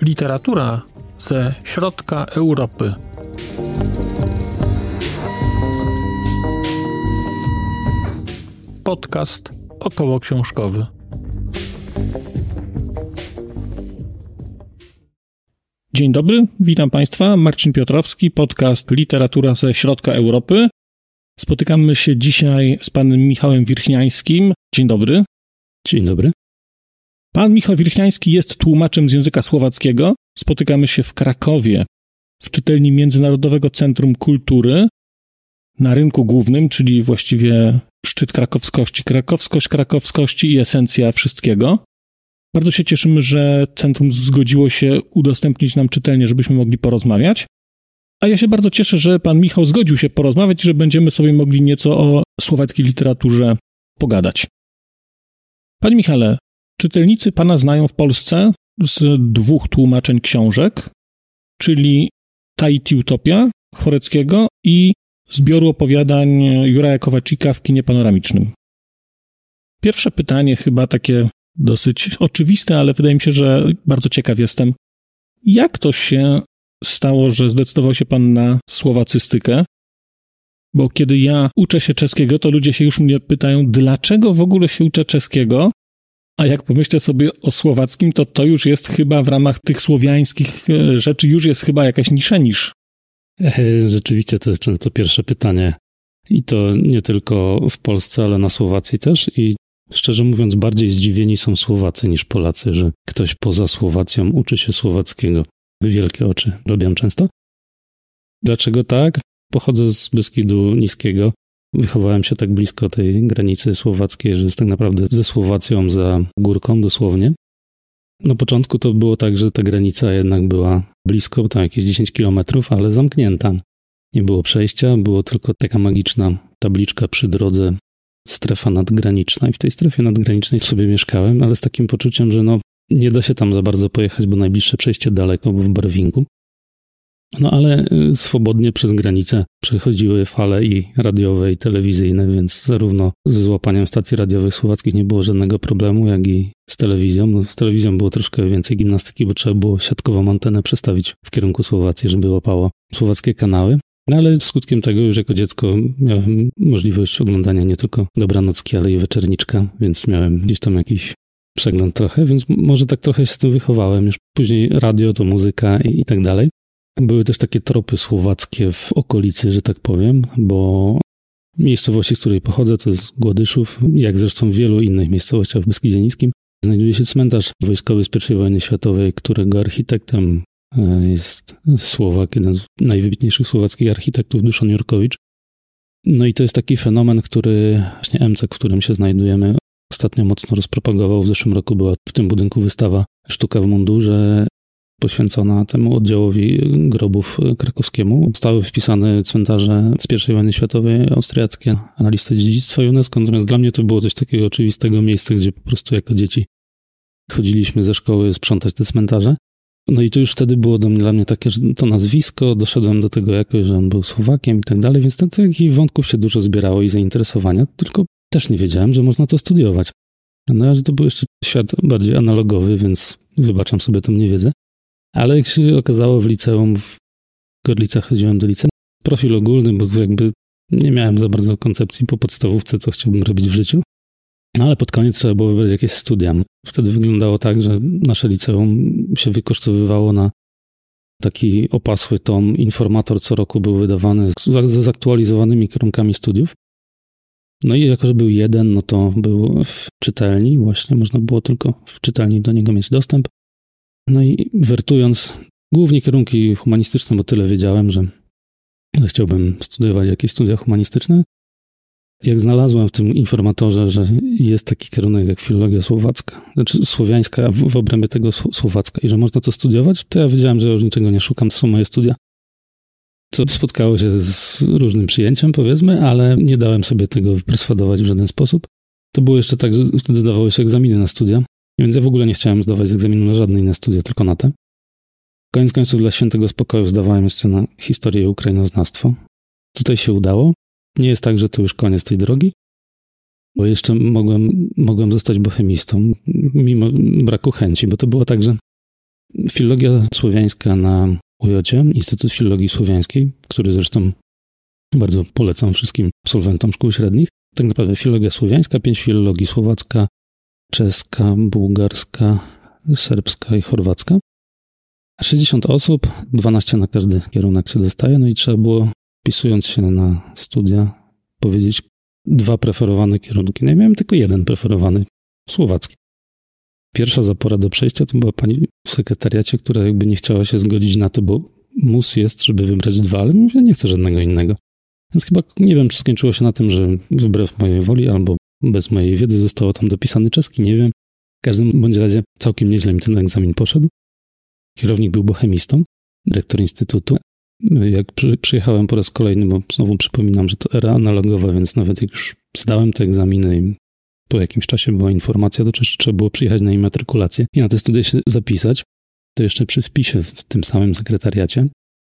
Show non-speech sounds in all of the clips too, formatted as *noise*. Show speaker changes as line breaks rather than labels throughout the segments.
Literatura ze środka Europy. Podcast około książkowy. Dzień dobry, witam Państwa. Marcin Piotrowski, podcast Literatura ze środka Europy. Spotykamy się dzisiaj z panem Michałem Wirchniańskim. Dzień dobry.
Dzień dobry.
Pan Michał Wirchniański jest tłumaczem z języka słowackiego. Spotykamy się w Krakowie, w czytelni Międzynarodowego Centrum Kultury, na rynku głównym, czyli właściwie szczyt krakowskości, krakowskość krakowskości i esencja wszystkiego. Bardzo się cieszymy, że centrum zgodziło się udostępnić nam czytelnię, żebyśmy mogli porozmawiać. A ja się bardzo cieszę, że pan Michał zgodził się porozmawiać, że będziemy sobie mogli nieco o słowackiej literaturze pogadać. Panie Michale, czytelnicy pana znają w Polsce z dwóch tłumaczeń książek, czyli Tahiti Utopia Chworeckiego i zbioru opowiadań Juraja Kowaczyka w kinie panoramicznym. Pierwsze pytanie, chyba takie dosyć oczywiste, ale wydaje mi się, że bardzo ciekaw jestem. Jak to się stało, że zdecydował się pan na słowacystykę? Bo kiedy ja uczę się czeskiego, to ludzie się już mnie pytają, dlaczego w ogóle się uczę czeskiego? A jak pomyślę sobie o słowackim, to to już jest chyba w ramach tych słowiańskich e, rzeczy, już jest chyba jakaś nisza niż.
Rzeczywiście to jest często pierwsze pytanie. I to nie tylko w Polsce, ale na Słowacji też. I szczerze mówiąc, bardziej zdziwieni są Słowacy niż Polacy, że ktoś poza Słowacją uczy się słowackiego. Wielkie oczy robią często. Dlaczego tak? Pochodzę z Beskidu Niskiego. Wychowałem się tak blisko tej granicy słowackiej, że jest tak naprawdę ze Słowacją za górką dosłownie. Na początku to było tak, że ta granica jednak była blisko, tam jakieś 10 kilometrów, ale zamknięta. Nie było przejścia, było tylko taka magiczna tabliczka przy drodze, strefa nadgraniczna. I w tej strefie nadgranicznej sobie mieszkałem, ale z takim poczuciem, że no, nie da się tam za bardzo pojechać, bo najbliższe przejście daleko, w Barwingu. No ale y, swobodnie przez granicę przechodziły fale i radiowe, i telewizyjne, więc zarówno z złapaniem stacji radiowych słowackich nie było żadnego problemu, jak i z telewizją. No, z telewizją było troszkę więcej gimnastyki, bo trzeba było siatkową antenę przestawić w kierunku Słowacji, żeby łapało słowackie kanały. No ale skutkiem tego już jako dziecko miałem możliwość oglądania nie tylko dobranocki, ale i wieczerniczka, więc miałem gdzieś tam jakiś przegląd trochę, więc może tak trochę się z tym wychowałem. Już później radio to muzyka i, i tak dalej. Były też takie tropy słowackie w okolicy, że tak powiem, bo miejscowości, z której pochodzę, to jest Głodyszów, jak zresztą w wielu innych miejscowościach w Beskidzie Niskim, znajduje się cmentarz wojskowy z I wojny światowej, którego architektem e, jest Słowak, jeden z najwybitniejszych słowackich architektów, Duszan Jurkowicz. No i to jest taki fenomen, który właśnie MC, w którym się znajdujemy, ostatnio mocno rozpropagował. W zeszłym roku była w tym budynku wystawa Sztuka w mundurze poświęcona temu oddziałowi grobów krakowskiemu. Zostały wpisane cmentarze z I wojny światowej austriackie na listę dziedzictwa UNESCO, natomiast dla mnie to było coś takiego oczywistego miejsca, gdzie po prostu jako dzieci chodzili ze szkoły sprzątać te cmentarze. No i to już wtedy było dla mnie takie, że to nazwisko, doszedłem do tego jakoś, że on był Słowakiem i tak dalej, więc takich wątków się dużo zbierało i zainteresowania, tylko też nie wiedziałem, że można to studiować. No, że to był jeszcze świat bardziej analogowy, więc wybaczam sobie tą niewiedzę. Ale jak się okazało w liceum, w Gorlicach chodziłem do liceum, profil ogólny, bo jakby nie miałem za bardzo koncepcji po podstawówce, co chciałbym robić w życiu. No ale pod koniec trzeba było wybrać jakieś studia. Wtedy wyglądało tak, że nasze liceum się wykosztowywało na taki opasły tom. Informator co roku był wydawany ze zaktualizowanymi kierunkami studiów. No i jako, że był jeden, no to był w czytelni, właśnie można było tylko w czytelni do niego mieć dostęp. No i wertując głównie kierunki humanistyczne, bo tyle wiedziałem, że chciałbym studiować jakieś studia humanistyczne. Jak znalazłem w tym informatorze, że jest taki kierunek jak filologia słowacka, znaczy słowiańska, w, w obrębie tego słowacka i że można to studiować, to ja wiedziałem, że już niczego nie szukam, to są moje studia. Co spotkało się z różnym przyjęciem, powiedzmy, ale nie dałem sobie tego wyperswadować w żaden sposób. To było jeszcze tak, że wtedy zdawało się egzaminy na studia więc ja w ogóle nie chciałem zdawać egzaminu na żadne inne studia, tylko na te. Koniec końców dla świętego spokoju zdawałem jeszcze na historię i ukrainoznawstwo. Tutaj się udało. nie jest tak, że to już koniec tej drogi, bo jeszcze mogłem, mogłem zostać bohemistą, mimo braku chęci, bo to było tak, że filologia słowiańska na UJ, Instytut Filologii Słowiańskiej, który zresztą bardzo polecam wszystkim absolwentom szkół średnich. Tak naprawdę filologia słowiańska, pięć filologii słowacka, czeska, bułgarska, serbska i chorwacka. 60 osób, 12 na każdy kierunek się dostaje, no i trzeba było, wpisując się na studia, powiedzieć dwa preferowane kierunki. No i miałem tylko jeden preferowany, słowacki. Pierwsza zapora do przejścia to była pani w sekretariacie, która jakby nie chciała się zgodzić na to, bo mus jest, żeby wybrać dwa, ale mówię, nie chcę żadnego innego. Więc chyba nie wiem, czy skończyło się na tym, że wbrew mojej woli albo bez mojej wiedzy zostało tam dopisany czeski, nie wiem. W każdym bądź razie całkiem nieźle mi ten egzamin poszedł. Kierownik był bohemistą, dyrektor instytutu. Jak przy, przyjechałem po raz kolejny, bo znowu przypominam, że to era analogowa, więc nawet jak już zdałem te egzaminy i po jakimś czasie była informacja, to trzeba było przyjechać na immatrykulację i na te studia się zapisać, to jeszcze przy wpisie w tym samym sekretariacie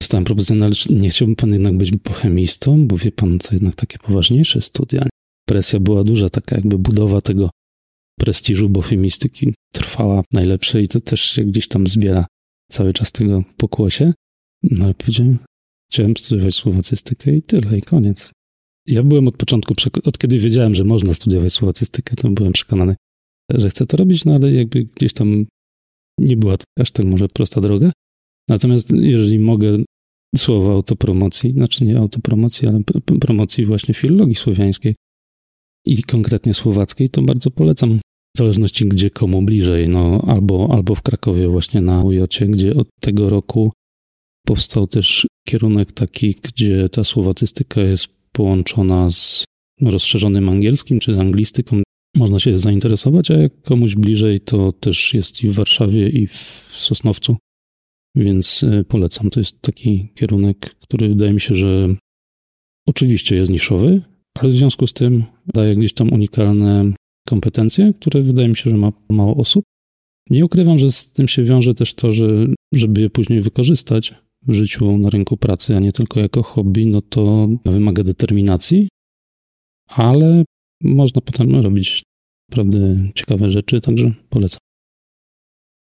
dostałem propozycję, no ale nie chciałbym pan jednak być bohemistą, bo wie pan, to jednak takie poważniejsze studia. Presja była duża, taka jakby budowa tego prestiżu bohemistyki trwała najlepsze i to też się gdzieś tam zbiera cały czas tego pokłosie. No i powiedziałem, chciałem studiować słowacystykę i tyle, i koniec. Ja byłem od początku, od kiedy wiedziałem, że można studiować słowacystykę, to byłem przekonany, że chcę to robić, no ale jakby gdzieś tam nie była to aż tak może prosta droga. Natomiast jeżeli mogę słowa autopromocji, znaczy nie autopromocji, ale promocji właśnie filologii słowiańskiej i konkretnie słowackiej, to bardzo polecam w zależności gdzie komu bliżej, no albo, albo w Krakowie właśnie na Ujocie, gdzie od tego roku powstał też kierunek taki, gdzie ta słowacystyka jest połączona z rozszerzonym angielskim czy z anglistyką. Można się zainteresować, a jak komuś bliżej, to też jest i w Warszawie, i w Sosnowcu. Więc e, polecam. To jest taki kierunek, który wydaje mi się, że oczywiście jest niszowy, ale w związku z tym daje gdzieś tam unikalne kompetencje, które wydaje mi się, że ma mało osób. Nie ukrywam, że z tym się wiąże też to, że żeby je później wykorzystać życiu na rynku pracy, a nie tylko jako hobby, no to wymaga determinacji, ale można potem robić naprawdę ciekawe rzeczy, także polecam.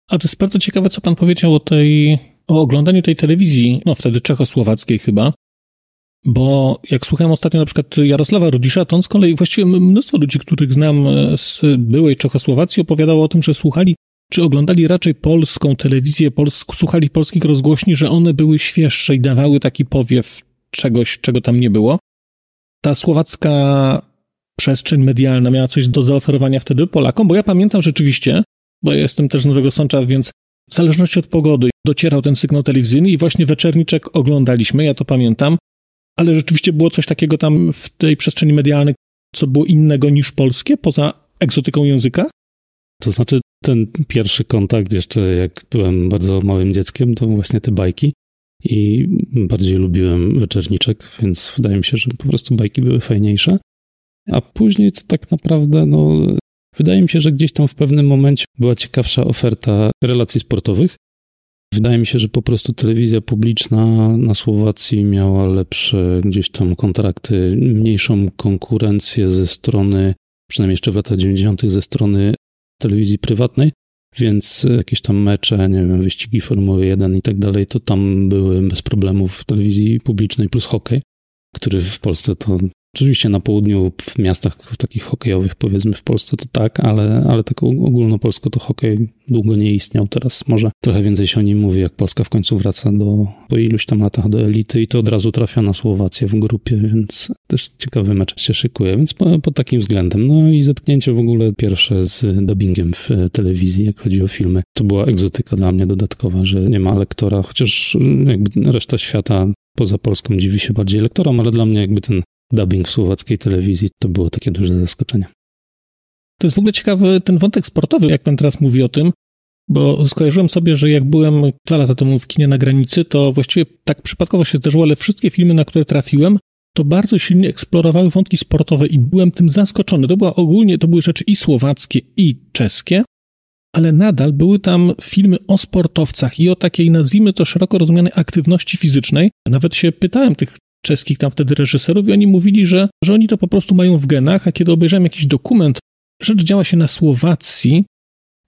A to jest bardzo ciekawe, co pan powiedział o tej, o oglądaniu tej telewizji, no wtedy czechosłowackiej chyba, bo jak słuchałem ostatnio na przykład Jarosława Rudisza, to on z kolei właściwie mnóstwo ludzi, których znam z byłej Czechosłowacji, opowiadało o tym, że słuchali czy oglądali raczej polską telewizję, pols słuchali polskich rozgłośni, że one były świeższe i dawały taki powiew czegoś, czego tam nie było. Ta słowacka przestrzeń medialna miała coś do zaoferowania wtedy Polakom, bo ja pamiętam rzeczywiście, bo ja jestem też z Nowego Sącza, więc w zależności od pogody docierał ten sygnał telewizyjny i właśnie Weczerniczek oglądaliśmy, ja to pamiętam, ale rzeczywiście było coś takiego tam w tej przestrzeni medialnej, co było innego niż polskie, poza egzotyką języka?
To znaczy, ten pierwszy kontakt, jeszcze jak byłem bardzo małym dzieckiem, to właśnie te bajki. I bardziej lubiłem weczerniczek, więc wydaje mi się, że po prostu bajki były fajniejsze. A później to tak naprawdę, no, wydaje mi się, że gdzieś tam w pewnym momencie była ciekawsza oferta relacji sportowych. Wydaje mi się, że po prostu telewizja publiczna na Słowacji miała lepsze gdzieś tam kontrakty, mniejszą konkurencję ze strony, przynajmniej jeszcze w latach 90., ze strony telewizji prywatnej, więc jakieś tam mecze, nie wiem, wyścigi Formuły 1 i tak dalej, to tam były bez problemów w telewizji publicznej plus hokej, który w Polsce to Oczywiście na południu, w miastach takich hokejowych, powiedzmy w Polsce to tak, ale, ale tak ogólnopolsko to hokej długo nie istniał. Teraz może trochę więcej się o nim mówi, jak Polska w końcu wraca do, po iluś tam latach do elity i to od razu trafia na Słowację w grupie, więc też ciekawy mecz się szykuje, więc po, pod takim względem. No i zetknięcie w ogóle pierwsze z dubbingiem w telewizji, jak chodzi o filmy, to była egzotyka dla mnie dodatkowa, że nie ma lektora, chociaż jakby reszta świata poza Polską dziwi się bardziej lektorom, ale dla mnie jakby ten dubbing w słowackiej telewizji, to było takie duże zaskoczenie.
To jest w ogóle ciekawy ten wątek sportowy, jak pan teraz mówi o tym, bo skojarzyłem sobie, że jak byłem dwa lata temu w kinie na granicy, to właściwie tak przypadkowo się zdarzyło, ale wszystkie filmy, na które trafiłem, to bardzo silnie eksplorowały wątki sportowe i byłem tym zaskoczony. To była ogólnie, to były rzeczy i słowackie, i czeskie, ale nadal były tam filmy o sportowcach i o takiej, nazwijmy to szeroko rozumianej aktywności fizycznej. Nawet się pytałem tych czeskich tam wtedy reżyserów i oni mówili, że, że oni to po prostu mają w genach, a kiedy obejrzałem jakiś dokument, rzecz działa się na Słowacji,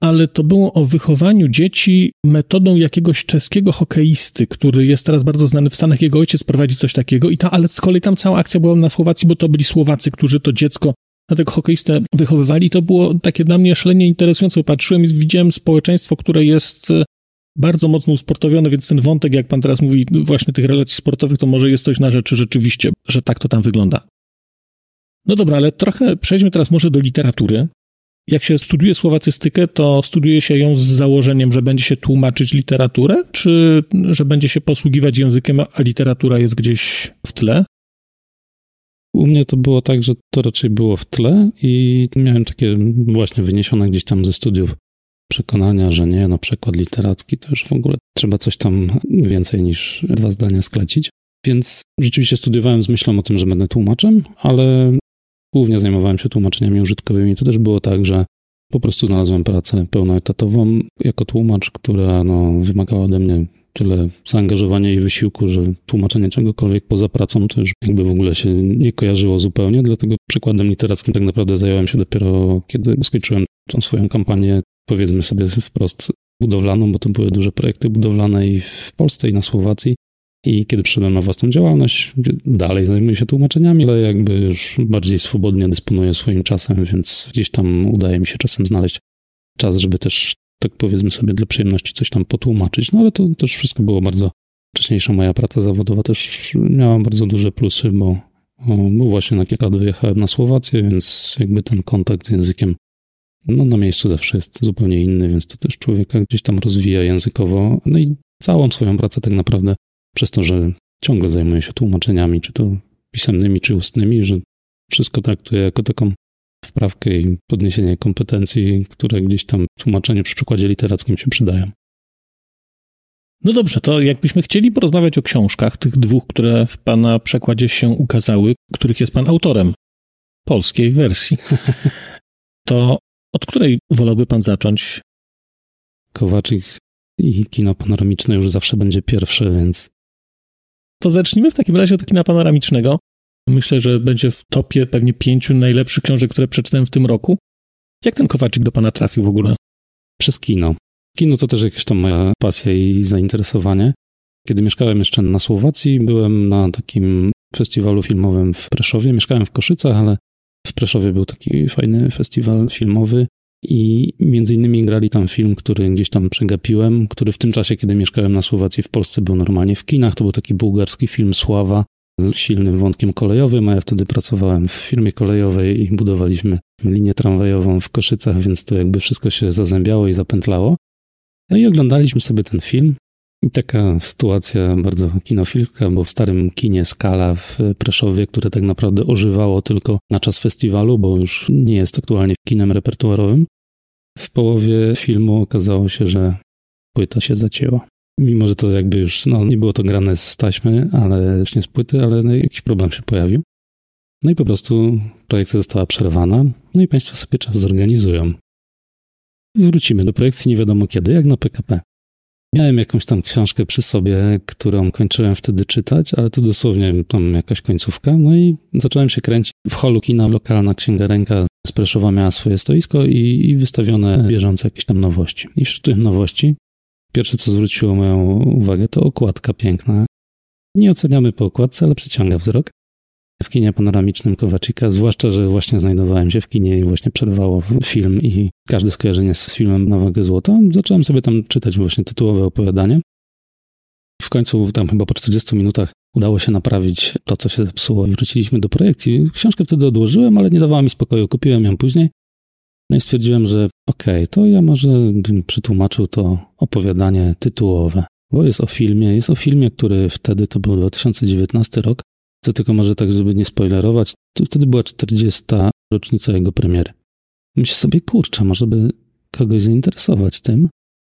ale to było o wychowaniu dzieci metodą jakiegoś czeskiego hokeisty, który jest teraz bardzo znany w Stanach. Jego ojciec prowadzi coś takiego, i ta, ale z kolei tam cała akcja była na Słowacji, bo to byli Słowacy, którzy to dziecko na tego hokeistę wychowywali. To było takie dla mnie szalenie interesujące. Patrzyłem i widziałem społeczeństwo, które jest e, bardzo mocno usportowione, więc ten wątek, jak pan teraz mówi, właśnie tych relacji sportowych, to może jest coś na rzeczy rzeczywiście, że tak to tam wygląda. No dobra, ale trochę przejdźmy teraz może do literatury. Jak się studiuje słowacystykę, to studiuje się ją z założeniem, że będzie się tłumaczyć literaturę, czy że będzie się posługiwać językiem, a literatura jest gdzieś w tle?
U mnie to było tak, że to raczej było w tle i miałem takie właśnie wyniesione gdzieś tam ze studiów przekonania, że nie, no przekład literacki to już w ogóle trzeba coś tam więcej niż dwa zdania sklecić. Więc rzeczywiście studiowałem z myślą o tym, że będę tłumaczem, ale głównie zajmowałem się tłumaczeniami użytkowymi. To też było tak, że po prostu znalazłem pracę pełnoetatową jako tłumacz, która no, wymagała ode mnie tyle zaangażowania i wysiłku, że tłumaczenie czegokolwiek poza pracą to już jakby w ogóle się nie kojarzyło zupełnie, dlatego przykładem literackim tak naprawdę zająłem się dopiero, kiedy skończyłem tą swoją kampanię, powiedzmy sobie wprost, budowlaną, bo to były duże projekty budowlane i w Polsce, i na Słowacji. I kiedy przyszedłem na własną działalność, dalej zajmuję się tłumaczeniami, ale jakby już bardziej swobodnie dysponuję swoim czasem, więc gdzieś tam udaje mi się czasem znaleźć czas, żeby też, tak powiedzmy sobie, dla przyjemności coś tam potłumaczyć. No ale to też wszystko było bardzo. Wcześniejsza moja praca zawodowa też miała bardzo duże plusy, bo, bo właśnie na kilka lat wyjechałem na Słowację, więc jakby ten kontakt z językiem no, na miejscu zawsze jest zupełnie inny, więc to też człowieka gdzieś tam rozwija językowo. No i całą swoją pracę tak naprawdę przez to, że ciągle zajmuję się tłumaczeniami, czy to pisemnymi, czy ustnymi, że wszystko traktuję jako taką wprawkę i podniesienie kompetencji, które gdzieś tam w tłumaczeniu przy przykładzie literackim się przydają.
No dobrze, to jakbyśmy chcieli porozmawiać o książkach, tych dwóch, które w Pana przekładzie się ukazały, których jest Pan autorem, polskiej wersji, *laughs* to od której wolałby Pan zacząć?
Kowaczyk i kino panoramiczne już zawsze będzie pierwsze, więc
to zacznijmy w takim razie od kina panoramicznego. Myślę, że będzie w topie pewnie pięciu najlepszych książek, które przeczytałem w tym roku. Jak ten Kowaczyk do pana trafił w ogóle?
Przez kino. Kino to też jakaś tam moja pasja i zainteresowanie. Kiedy mieszkałem jeszcze na Słowacji, byłem na takim festiwalu filmowym w Preszowie. Mieszkałem w Koszycach, ale w Preszowie był taki fajny festiwal filmowy i między innymi grali tam film, który gdzieś tam przegapiłem, który w tym czasie, kiedy mieszkałem na Słowacji w Polsce, był normalnie w kinach. To był taki bułgarski film Sława z silnym wątkiem kolejowym, a ja wtedy pracowałem w firmie kolejowej i budowaliśmy linię tramwajową w Koszycach, więc to jakby wszystko się zazębiało i zapętlało. No i oglądaliśmy sobie ten film. I taka sytuacja bardzo kinofilska, bo w starym kinie Skala w Preszowie, które tak naprawdę ożywało tylko na czas festiwalu, bo już nie jest aktualnie kinem repertuarowym, w połowie filmu okazało się, że płyta się zacięła. Mimo, że to jakby już, no nie było to grane z taśmy, ale nie z płyty, ale no, jakiś problem się pojawił. No i po prostu projekcja została przerwana, no i Państwo sobie czas zorganizują. Wrócimy do projekcji nie wiadomo kiedy, jak na PKP. Miałem jakąś tam książkę przy sobie, którą kończyłem wtedy czytać, ale to dosłownie tam jakaś końcówka. No i zacząłem się kręcić. W holu kina lokalna księgarenka z Preszowa miała swoje stoisko i, i wystawione bieżące jakieś tam nowości. I wśród tych nowości pierwsze, co zwróciło moją uwagę, to okładka piękna. Nie oceniamy po okładce, ale przyciąga wzrok w kinie panoramicznym Kowaczyka, zwłaszcza, że właśnie znajdowałem się w kinie i właśnie przerwało film i każde skojarzenie z filmem na wagę złota. Zacząłem sobie tam czytać właśnie tytułowe opowiadanie. W końcu, tam chyba po 40 minutach, udało się naprawić to, co się zepsuło i wróciliśmy do projekcji. Książkę wtedy odłożyłem, ale nie dawała mi spokoju. Kupiłem ją później. No i stwierdziłem, że okej, okay, to ja może bym przetłumaczył to opowiadanie tytułowe, bo jest o filmie. Jest o filmie, który wtedy to był 2019 rok, to tylko może tak, żeby nie spoilerować, to wtedy była 40. rocznica jego premiery. Myślę sobie, kurczę, może by kogoś zainteresować tym.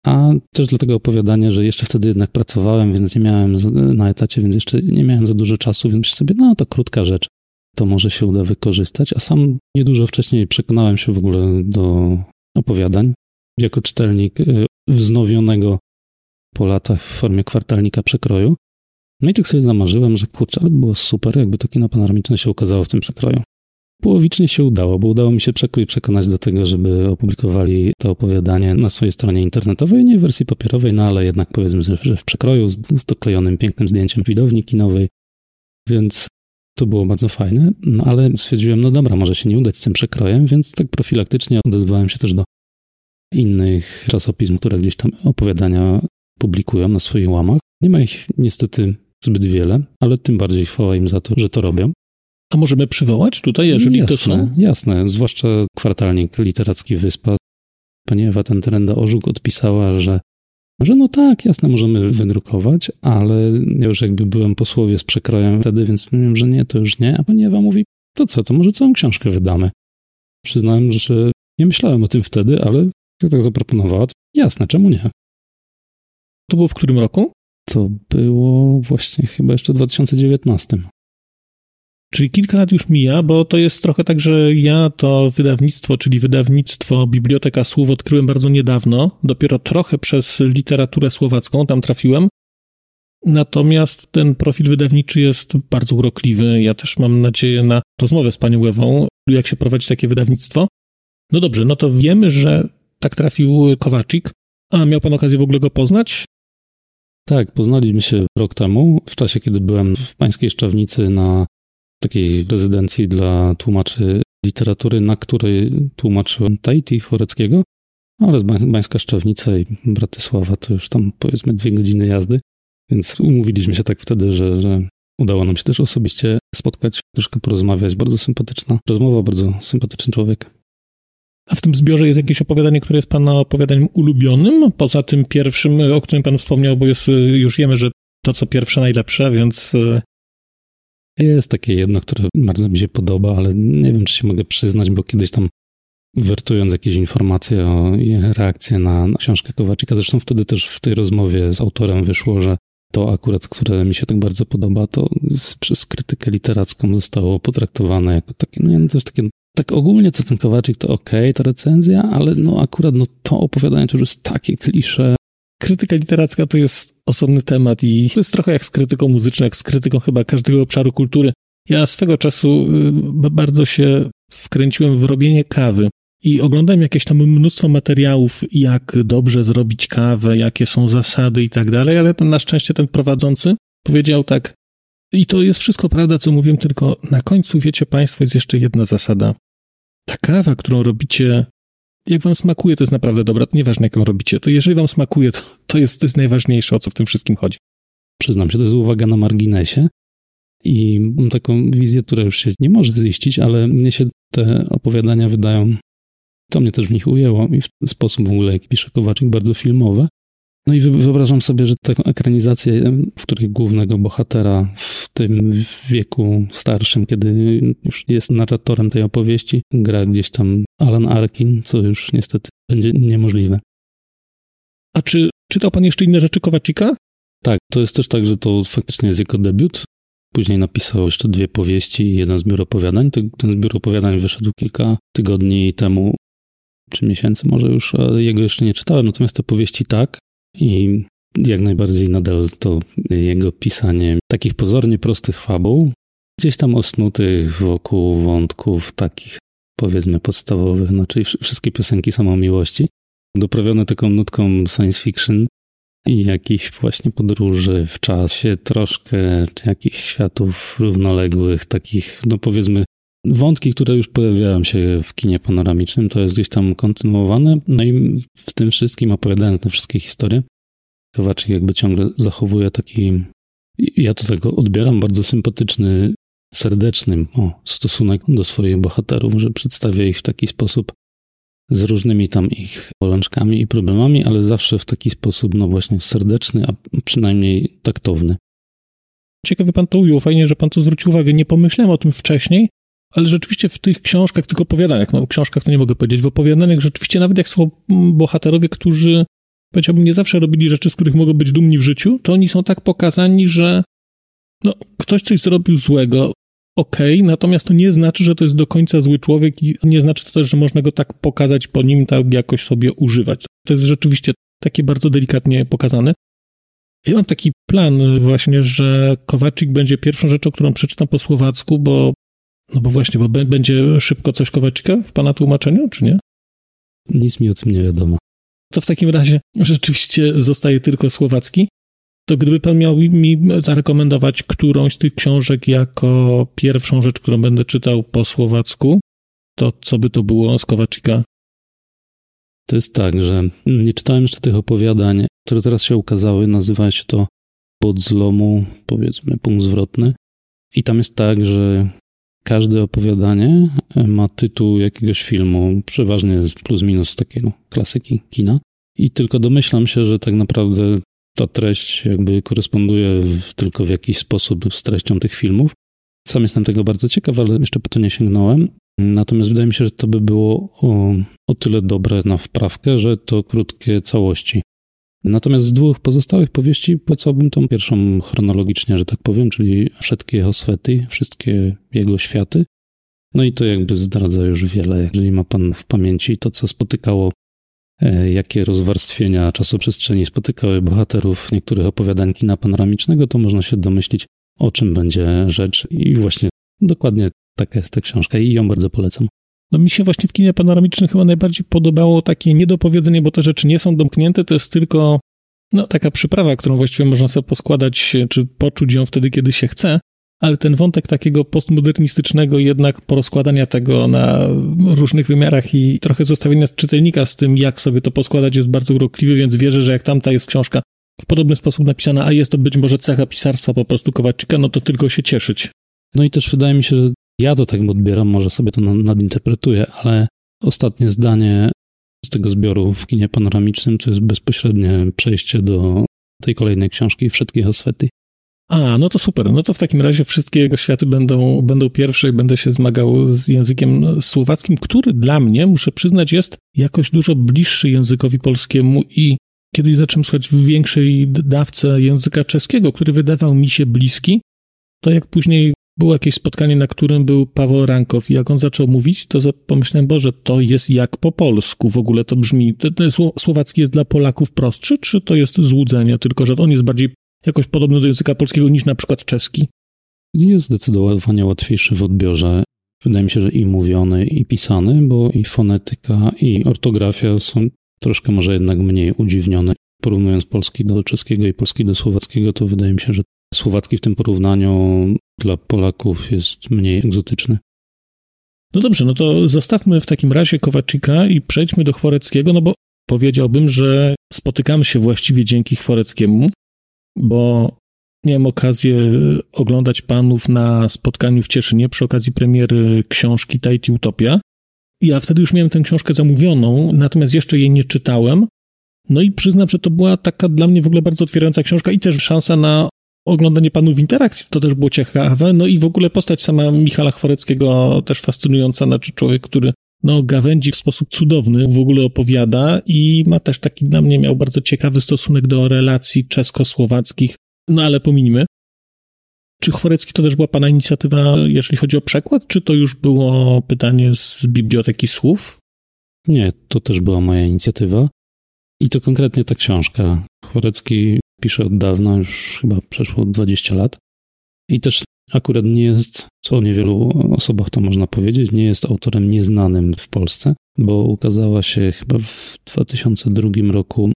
A też dlatego opowiadanie, że jeszcze wtedy jednak pracowałem, więc nie miałem na etacie, więc jeszcze nie miałem za dużo czasu, więc myślę sobie, no to krótka rzecz, to może się uda wykorzystać. A sam niedużo wcześniej przekonałem się w ogóle do opowiadań. Jako czytelnik y, wznowionego po latach w formie kwartalnika przekroju, No i tak sobie zamarzyłem, że kurczę, ale było super, jakby to kino panoramiczne się ukazało w tym przekroju. Połowicznie się udało, bo udało mi się przekrój przekonać do tego, żeby opublikowali to opowiadanie na swojej stronie internetowej, nie w wersji papierowej, no ale jednak powiedzmy, że w przekroju z, z doklejonym pięknym zdjęciem widowni kinowej, więc to było bardzo fajne, no ale stwierdziłem, no dobra, może się nie udać z tym przekrojem, więc tak profilaktycznie odezwałem się też do innych czasopism, które gdzieś tam opowiadania publikują na swoich łamach. Nie ma ich niestety zbyt wiele, ale tym bardziej chwała im za to, że to robią.
A możemy przywołać tutaj, jeżeli
jasne,
to są?
Jasne, zwłaszcza kwartalnik literacki Wyspa. Pani Ewa Tenterenda Orzuk odpisała, że, że no tak, jasne, możemy wydrukować, ale ja już jakby byłem posłowie z przekrojem wtedy, więc mówiłem, że nie, to już nie. A pani Ewa mówi, to co, to może całą książkę wydamy. Przyznałem, że nie myślałem o tym wtedy, ale jak tak zaproponowała, to jasne, czemu nie?
To było w którym roku?
To było właśnie chyba jeszcze w 2019.
Czyli kilka lat już mija, bo to jest trochę tak, że ja to wydawnictwo, czyli wydawnictwo Biblioteka Słów odkryłem bardzo niedawno, dopiero trochę przez literaturę słowacką tam trafiłem. Natomiast ten profil wydawniczy jest bardzo urokliwy. Ja też mam nadzieję na rozmowę z panią Ewą, jak się prowadzi takie wydawnictwo. No dobrze, no to wiemy, że tak trafił Kowaczyk. A miał pan okazję w ogóle go poznać?
Tak, poznaliśmy się rok temu, w czasie, kiedy byłem w Pańskiej Szczawnicy na takiej rezydencji dla tłumaczy literatury, na której tłumaczyłem Tahiti Choreckiego oraz Bańska Szczawnica i Bratysława, to już tam powiedzmy dwie godziny jazdy, więc umówiliśmy się tak wtedy, że, że udało nam się też osobiście spotkać, troszkę porozmawiać. Bardzo sympatyczna rozmowa, bardzo sympatyczny człowiek.
A w tym zbiorze jest jakieś opowiadanie, które jest Pana opowiadaniem ulubionym? Poza tym pierwszym, o którym Pan wspomniał, bo jest, już wiemy, że to co pierwsze najlepsze, więc... E,
jest takie jedno, które bardzo mi się podoba, ale nie wiem, czy się mogę przyznać, bo kiedyś tam wertując jakieś informacje o reakcję na, na książkę Kowaczyka, zresztą wtedy też w tej rozmowie z autorem wyszło, że to akurat, które mi się tak bardzo podoba, to przez krytykę literacką zostało potraktowane jako takie, no, to jest takie tak ogólnie to ten Kowaczyk to ok, ta recenzja, ale no akurat no to opowiadanie to już jest takie klisze.
Krytyka literacka to jest osobny temat i to jest trochę jak z krytyką muzyczną, jak z krytyką chyba każdego obszaru kultury. Ja swego czasu y, bardzo się wkręciłem w robienie kawy i oglądałem jakieś tam mnóstwo materiałów, jak dobrze zrobić kawę, jakie są zasady i tak dalej, ale ten, na szczęście ten prowadzący powiedział tak, i to jest wszystko prawda, co mówiłem, tylko na końcu, wiecie Państwo, jest jeszcze jedna zasada. Ta kawa, którą robicie, jak Wam smakuje, to jest naprawdę dobra. To nieważne, jaką robicie. To jeżeli Wam smakuje, to, to, jest, to jest najważniejsze, o co w tym wszystkim chodzi.
Przyznam się, to jest uwaga na marginesie. I mam taką wizję, która już się nie może ziścić, ale mnie się te opowiadania wydają, to mnie też w nich ujęło i w sposób w ogóle, jak pisze Kowaczyk, bardzo filmowe. No i wyobrażam sobie, że taką ekranizację, w której głównego bohatera w tym wieku starszym, kiedy już jest narratorem tej opowieści, gra gdzieś tam Alan Arkin, co już niestety będzie niemożliwe.
A czy czytał pan jeszcze inne rzeczy Kowaczyka?
Tak, to jest też tak, że to faktycznie jest jego debiut. Później napisał jeszcze dwie powieści i jeden zbiór opowiadań. Ten zbiór opowiadań wyszedł kilka tygodni temu, czy miesięcy może już, jego jeszcze nie czytałem, natomiast te powieści tak. I jak najbardziej nadal to jego pisanie takich pozornie prostych fabuł, gdzieś tam osnutych wokół wątków takich powiedzmy podstawowych, znaczy wszystkie piosenki są o miłości, doprawione taką nutką science fiction i jakichś właśnie podróży w czasie troszkę, jakichś światów równoległych, takich, no powiedzmy, wątki, które już pojawiają się w kinie panoramicznym, to jest gdzieś tam kontynuowane. No i w tym wszystkim, opowiadając te wszystkie historie, Kowaczyk jakby ciągle zachowuje taki, ja to tego odbieram, bardzo sympatyczny, serdeczny o, stosunek do swoich bohaterów, że przedstawia ich w taki sposób z różnymi tam ich bolączkami i problemami, ale zawsze w taki sposób, no właśnie, serdeczny, a przynajmniej taktowny.
Ciekawy pan to ujął, fajnie, że pan to zwrócił uwagę. Nie pomyślałem o tym wcześniej, ale rzeczywiście w tych książkach, tylko opowiadaniach, no książkach to nie mogę powiedzieć, w opowiadanych rzeczywiście nawet jak są bohaterowie, którzy powiedziałbym nie zawsze robili rzeczy, z których mogą być dumni w życiu, to oni są tak pokazani, że no, ktoś coś zrobił złego, okej, okay, natomiast to nie znaczy, że to jest do końca zły człowiek i nie znaczy to też, że można go tak pokazać po nim, tak jakoś sobie używać. To jest rzeczywiście takie bardzo delikatnie pokazane. Ja mam taki plan właśnie, że Kowaczyk będzie pierwszą rzeczą, którą przeczytam po słowacku, bo no bo właśnie, bo będzie szybko coś Kowaczyka w pana tłumaczeniu, czy nie?
Nic mi o tym nie wiadomo.
To w takim razie *laughs* rzeczywiście zostaje tylko słowacki. To gdyby pan miał mi zarekomendować którąś z tych książek jako pierwszą rzecz, którą będę czytał po słowacku, to co by to było z Kowaczyka?
To jest tak, że nie czytałem jeszcze tych opowiadań, które teraz się ukazały. Nazywa się to Pod zlomu, powiedzmy, punkt zwrotny. I tam jest tak, że każde opowiadanie ma tytuł jakiegoś filmu, przeważnie plus minus takiego klasyki kina. I tylko domyślam się, że tak naprawdę ta treść jakby koresponduje w, tylko w jakiś sposób z treścią tych filmów. Sam jestem tego bardzo ciekaw, ale jeszcze po to nie sięgnąłem. Natomiast wydaje mi się, że to by było o, o tyle dobre na wprawkę, że to krótkie całości. Natomiast z dwóch pozostałych powieści polecałbym tą pierwszą chronologicznie, że tak powiem, czyli wszystkie jego swety, wszystkie jego światy. No i to jakby zdradza już wiele, jeżeli ma pan w pamięci to, co spotykało, e, jakie rozwarstwienia czasoprzestrzeni spotykały bohaterów niektórych opowiadań kina panoramicznego, to można się domyślić, o czym będzie rzecz. I właśnie dokładnie taka jest ta książka i ją bardzo polecam.
No mi się właśnie w kinie panoramicznym chyba najbardziej podobało takie niedopowiedzenie, bo te rzeczy nie są domknięte, to jest tylko no, taka przyprawa, którą właściwie można sobie poskładać, czy poczuć ją wtedy, kiedy się chce, ale ten wątek takiego postmodernistycznego jednak porozkładania tego na różnych wymiarach i trochę zostawienia czytelnika z tym, jak sobie to poskładać jest bardzo urokliwy, więc wierzę, że jak tamta jest książka w podobny sposób napisana, a jest to być może cecha pisarstwa po prostu Kowaczyka, no to tylko się cieszyć.
No i też wydaje mi się, że ja to tak odbieram, może sobie to nadinterpretuję, ale ostatnie zdanie z tego zbioru w kinie panoramicznym to jest bezpośrednie przejście do tej kolejnej książki Wszystkich Oswety.
A, no to super. No to w takim razie wszystkie jego światy będą, będą pierwsze i będę się zmagał z językiem słowackim, który dla mnie, muszę przyznać, jest jakoś dużo bliższy językowi polskiemu i kiedy zacząłem słuchać w większej dawce języka czeskiego, który wydawał mi się bliski, to jak później było jakieś spotkanie, na którym był Paweł Rankow i jak on zaczął mówić, to pomyślałem, Boże, to jest jak po polsku w ogóle to brzmi. Ten słowacki jest dla Polaków prostszy, czy to jest złudzenie, tylko że on jest bardziej jakoś podobny do języka polskiego niż na przykład czeski?
Jest zdecydowanie łatwiejszy w odbiorze. Wydaje mi się, że i mówiony, i pisany, bo i fonetyka, i ortografia są troszkę może jednak mniej udziwnione. Porównując polski do czeskiego i polski do słowackiego, to wydaje mi się, że słowacki w tym porównaniu dla Polaków jest mniej egzotyczny.
No dobrze, no to zostawmy w takim razie Kowaczyka i przejdźmy do Chworeckiego, no bo powiedziałbym, że spotykamy się właściwie dzięki Chworeckiemu, bo miałem okazję oglądać panów na spotkaniu w Cieszynie przy okazji premiery książki Tahiti Utopia. Ja wtedy już miałem tę książkę zamówioną, natomiast jeszcze jej nie czytałem. No i przyznam, że to była taka dla mnie w ogóle bardzo otwierająca książka i też szansa na oglądanie panów interakcji, to też było ciekawe. No i w ogóle postać sama Michala Chworeckiego też fascynująca, znaczy człowiek, który no, gawędzi w sposób cudowny, w ogóle opowiada i ma też taki dla mnie miał bardzo ciekawy stosunek do relacji czesko-słowackich, no ale pominimy. Czy Chworecki to też była pana inicjatywa, jeżeli chodzi o przekład, czy to już było pytanie z biblioteki słów?
Nie, to też była moja inicjatywa. I to konkretnie ta książka. Chworecki pisze od dawna, już chyba przeszło 20 lat. I też akurat nie jest, co o niewielu osobach to można powiedzieć, nie jest autorem nieznanym w Polsce, bo ukazała się chyba w 2002 roku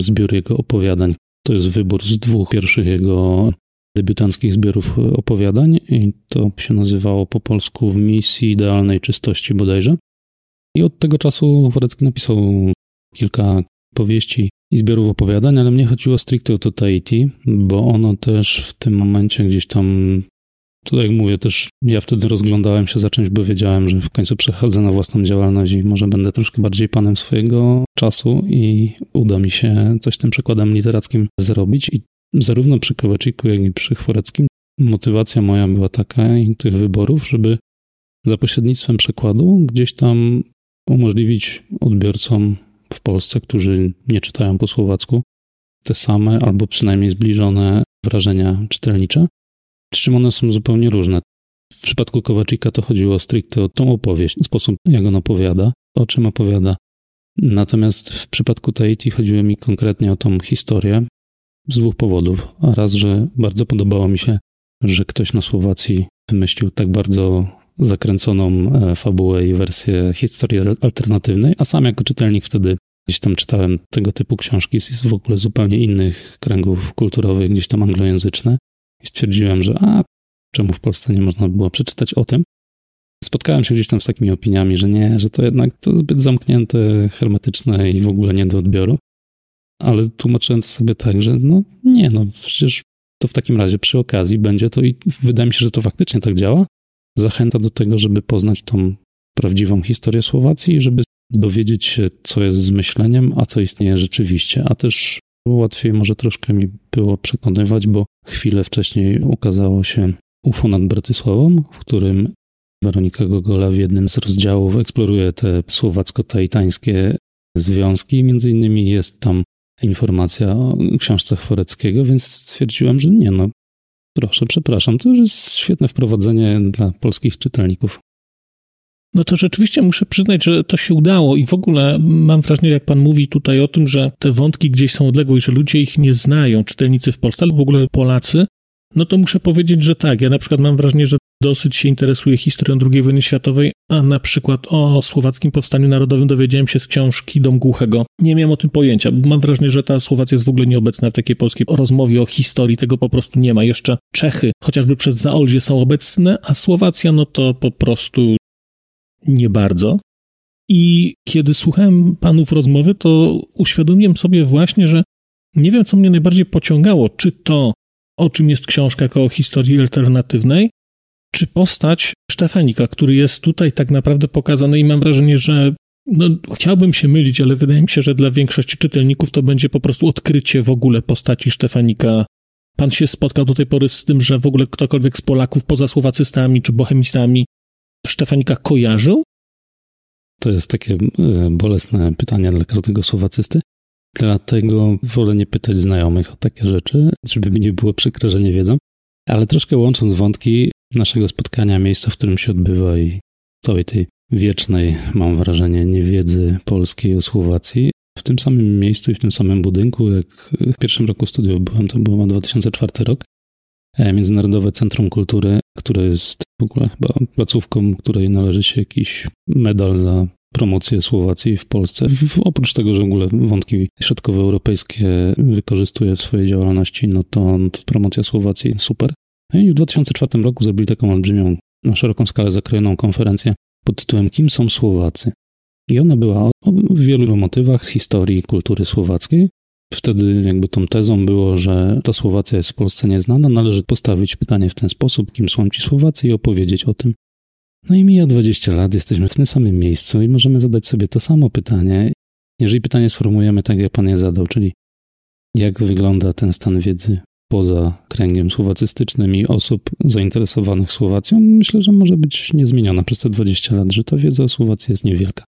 zbiór jego opowiadań. To jest wybór z dwóch pierwszych jego debiutanckich zbiorów opowiadań i to się nazywało po polsku w misji idealnej czystości bodajże. I od tego czasu Worecki napisał kilka powieści i zbiorów opowiadań, ale mnie chodziło stricte o to Tahiti, bo ono też w tym momencie gdzieś tam, to jak mówię, też ja wtedy rozglądałem się za czymś, bo wiedziałem, że w końcu przechodzę na własną działalność i może będę troszkę bardziej panem swojego czasu i uda mi się coś tym przykładem literackim zrobić. I zarówno przy Kowaczyku, jak i przy Chworeckim motywacja moja była taka i tych wyborów, żeby za pośrednictwem przekładu gdzieś tam umożliwić odbiorcom w Polsce, którzy nie czytają po słowacku, te same albo przynajmniej zbliżone wrażenia czytelnicze, z czym one są zupełnie różne. W przypadku Kowaczyka to chodziło stricte o tą opowieść, sposób jak on opowiada, o czym opowiada. Natomiast w przypadku Tahiti chodziło mi konkretnie o tą historię, z dwóch powodów. Raz, że bardzo podobało mi się, że ktoś na Słowacji wymyślił tak bardzo zakręconą e, fabułę i wersję historii alternatywnej, a sam jako czytelnik wtedy gdzieś tam czytałem tego typu książki z w ogóle zupełnie innych kręgów kulturowych, gdzieś tam anglojęzyczne i stwierdziłem, że a, czemu w Polsce nie można było przeczytać o tym? Spotkałem się gdzieś tam z takimi opiniami, że nie, że to jednak to zbyt zamknięte, hermetyczne i w ogóle nie do odbioru. Ale tłumaczyłem to sobie tak, że no nie, no przecież to w takim razie przy okazji będzie to i wydaje mi się, że to faktycznie tak działa. Zachęta do tego, żeby poznać tą prawdziwą historię Słowacji i żeby dowiedzieć się, co jest z myśleniem, a co istnieje rzeczywiście. A też łatwiej może troszkę mi było przekonywać, bo chwilę wcześniej ukazało się UFO nad Bratysławą, w którym Weronika Gogola w jednym z rozdziałów eksploruje te słowacko-taitańskie związki. Między innymi jest tam informacja o książce Chworeckiego, więc stwierdziłem, że nie, no proszę, przepraszam, to już jest świetne wprowadzenie dla polskich czytelników.
No to rzeczywiście muszę przyznać, że to się udało i w ogóle mam wrażenie, jak pan mówi tutaj o tym, że te wątki gdzieś są odległe i że ludzie ich nie znają, czytelnicy w Polsce, ale w ogóle Polacy, no to muszę powiedzieć, że tak. Ja na przykład mam wrażenie, że dosyć się interesuję historią II wojny światowej, a na przykład o słowackim powstaniu narodowym dowiedziałem się z książki Dom Głuchego. Nie miałem o tym pojęcia. Mam wrażenie, że ta Słowacja jest w ogóle nieobecna w takiej polskiej rozmowie o historii. Tego po prostu nie ma. Jeszcze Czechy, chociażby przez Zaolzie są obecne, a Słowacja no to po prostu nie bardzo. I kiedy słuchałem panów rozmowy, to uświadomiłem sobie właśnie, że nie wiem, co mnie najbardziej pociągało, czy to, o czym jest książka jako o historii alternatywnej, czy postać Stefanika, który jest tutaj tak naprawdę pokazany i mam wrażenie, że no, chciałbym się mylić, ale wydaje mi się, że dla większości czytelników to będzie po prostu odkrycie w ogóle postaci Stefanika. Pan się spotkał do tej pory z tym, że w ogóle ktokolwiek z Polaków poza słowacystami czy bohemistami Stefanika kojarzył?
To jest takie e, bolesne pytanie dla każdego słowacysty. Dlatego wolę nie pytać znajomych o takie rzeczy, żeby mi nie było przykre, że nie wiedzą. Ale troszkę łącząc wątki naszego spotkania, miejsca, w którym się odbywa i całej tej wiecznej, mam wrażenie, niewiedzy polskiej o Słowacji, w tym samym miejscu i w tym samym budynku, jak w pierwszym roku studiów byłem, to był 2004 rok, E, Międzynarodowe Centrum Kultury, które jest w ogóle chyba placówką, której należy się jakiś medal za promocję Słowacji w Polsce. W, oprócz tego, że w ogóle wątki środkowoeuropejskie wykorzystuje w swojej działalności, no to, no to promocja Słowacji super. No i w 2004 roku zrobili taką olbrzymią, na szeroką skalę zakrojoną konferencję pod tytułem Kim są Słowacy? I ona była o wielu motywach z historii kultury słowackiej, Wtedy jakby tą tezą było, że ta Słowacja jest w Polsce nieznana, należy postawić pytanie w ten sposób, kim są ci Słowacy i opowiedzieć o tym. No i mija 20 lat, jesteśmy w tym samym miejscu i możemy zadać sobie to samo pytanie. Jeżeli pytanie sformułujemy tak, jak pan je zadał, czyli jak wygląda ten stan wiedzy poza kręgiem słowacystycznym i osób zainteresowanych Słowacją, myślę, że może być niezmieniona przez te 20 lat, że ta wiedza o Słowacji jest niewielka.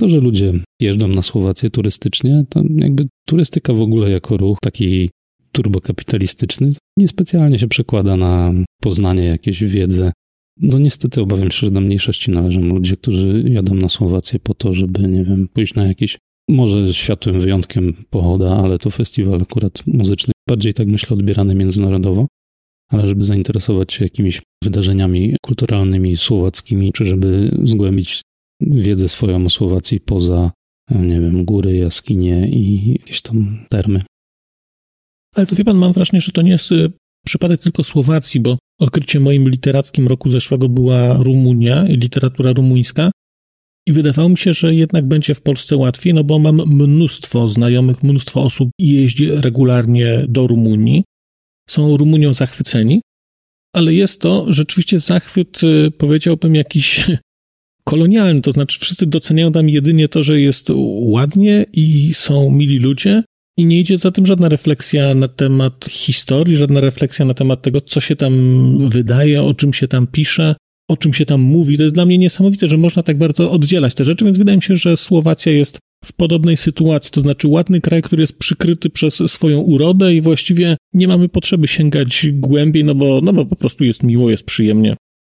To, że ludzie jeżdżą na Słowację turystycznie, to jakby turystyka w ogóle jako ruch taki turbokapitalistyczny niespecjalnie się przekłada na poznanie jakiejś wiedzy. No niestety obawiam się, że do mniejszości należą ludzie, którzy jadą na Słowację po to, żeby, nie wiem, pójść na jakiś, może światłym wyjątkiem pochoda, ale to festiwal akurat muzyczny, bardziej tak myślę odbierany międzynarodowo, ale żeby zainteresować się jakimiś wydarzeniami kulturalnymi słowackimi, czy żeby zgłębić wiedzę swoją o Słowacji poza, nie wiem, góry, jaskinie i jakieś tam termy.
Ale to wie pan, mam wrażenie, że to nie jest y, przypadek tylko Słowacji, bo odkryciem moim literackim roku zeszłego była Rumunia i literatura rumuńska. I wydawało mi się, że jednak będzie w Polsce łatwiej, no bo mam mnóstwo znajomych, mnóstwo osób jeździ regularnie do Rumunii. Są Rumunią zachwyceni, ale jest to rzeczywiście zachwyt, y, powiedziałbym, jakiś *laughs* kolonialny, to znaczy wszyscy doceniają tam jedynie to, że jest ładnie i są mili ludzie i nie idzie za tym żadna refleksja na temat historii, żadna refleksja na temat tego, co się tam wydaje, o czym się tam pisze, o czym się tam mówi. To jest dla mnie niesamowite, że można tak bardzo oddzielać te rzeczy, więc wydaje mi się, że Słowacja jest w podobnej sytuacji, to znaczy ładny kraj, który jest przykryty przez swoją urodę i właściwie nie mamy potrzeby sięgać głębiej, no bo, no bo po prostu jest miło, jest przyjemnie.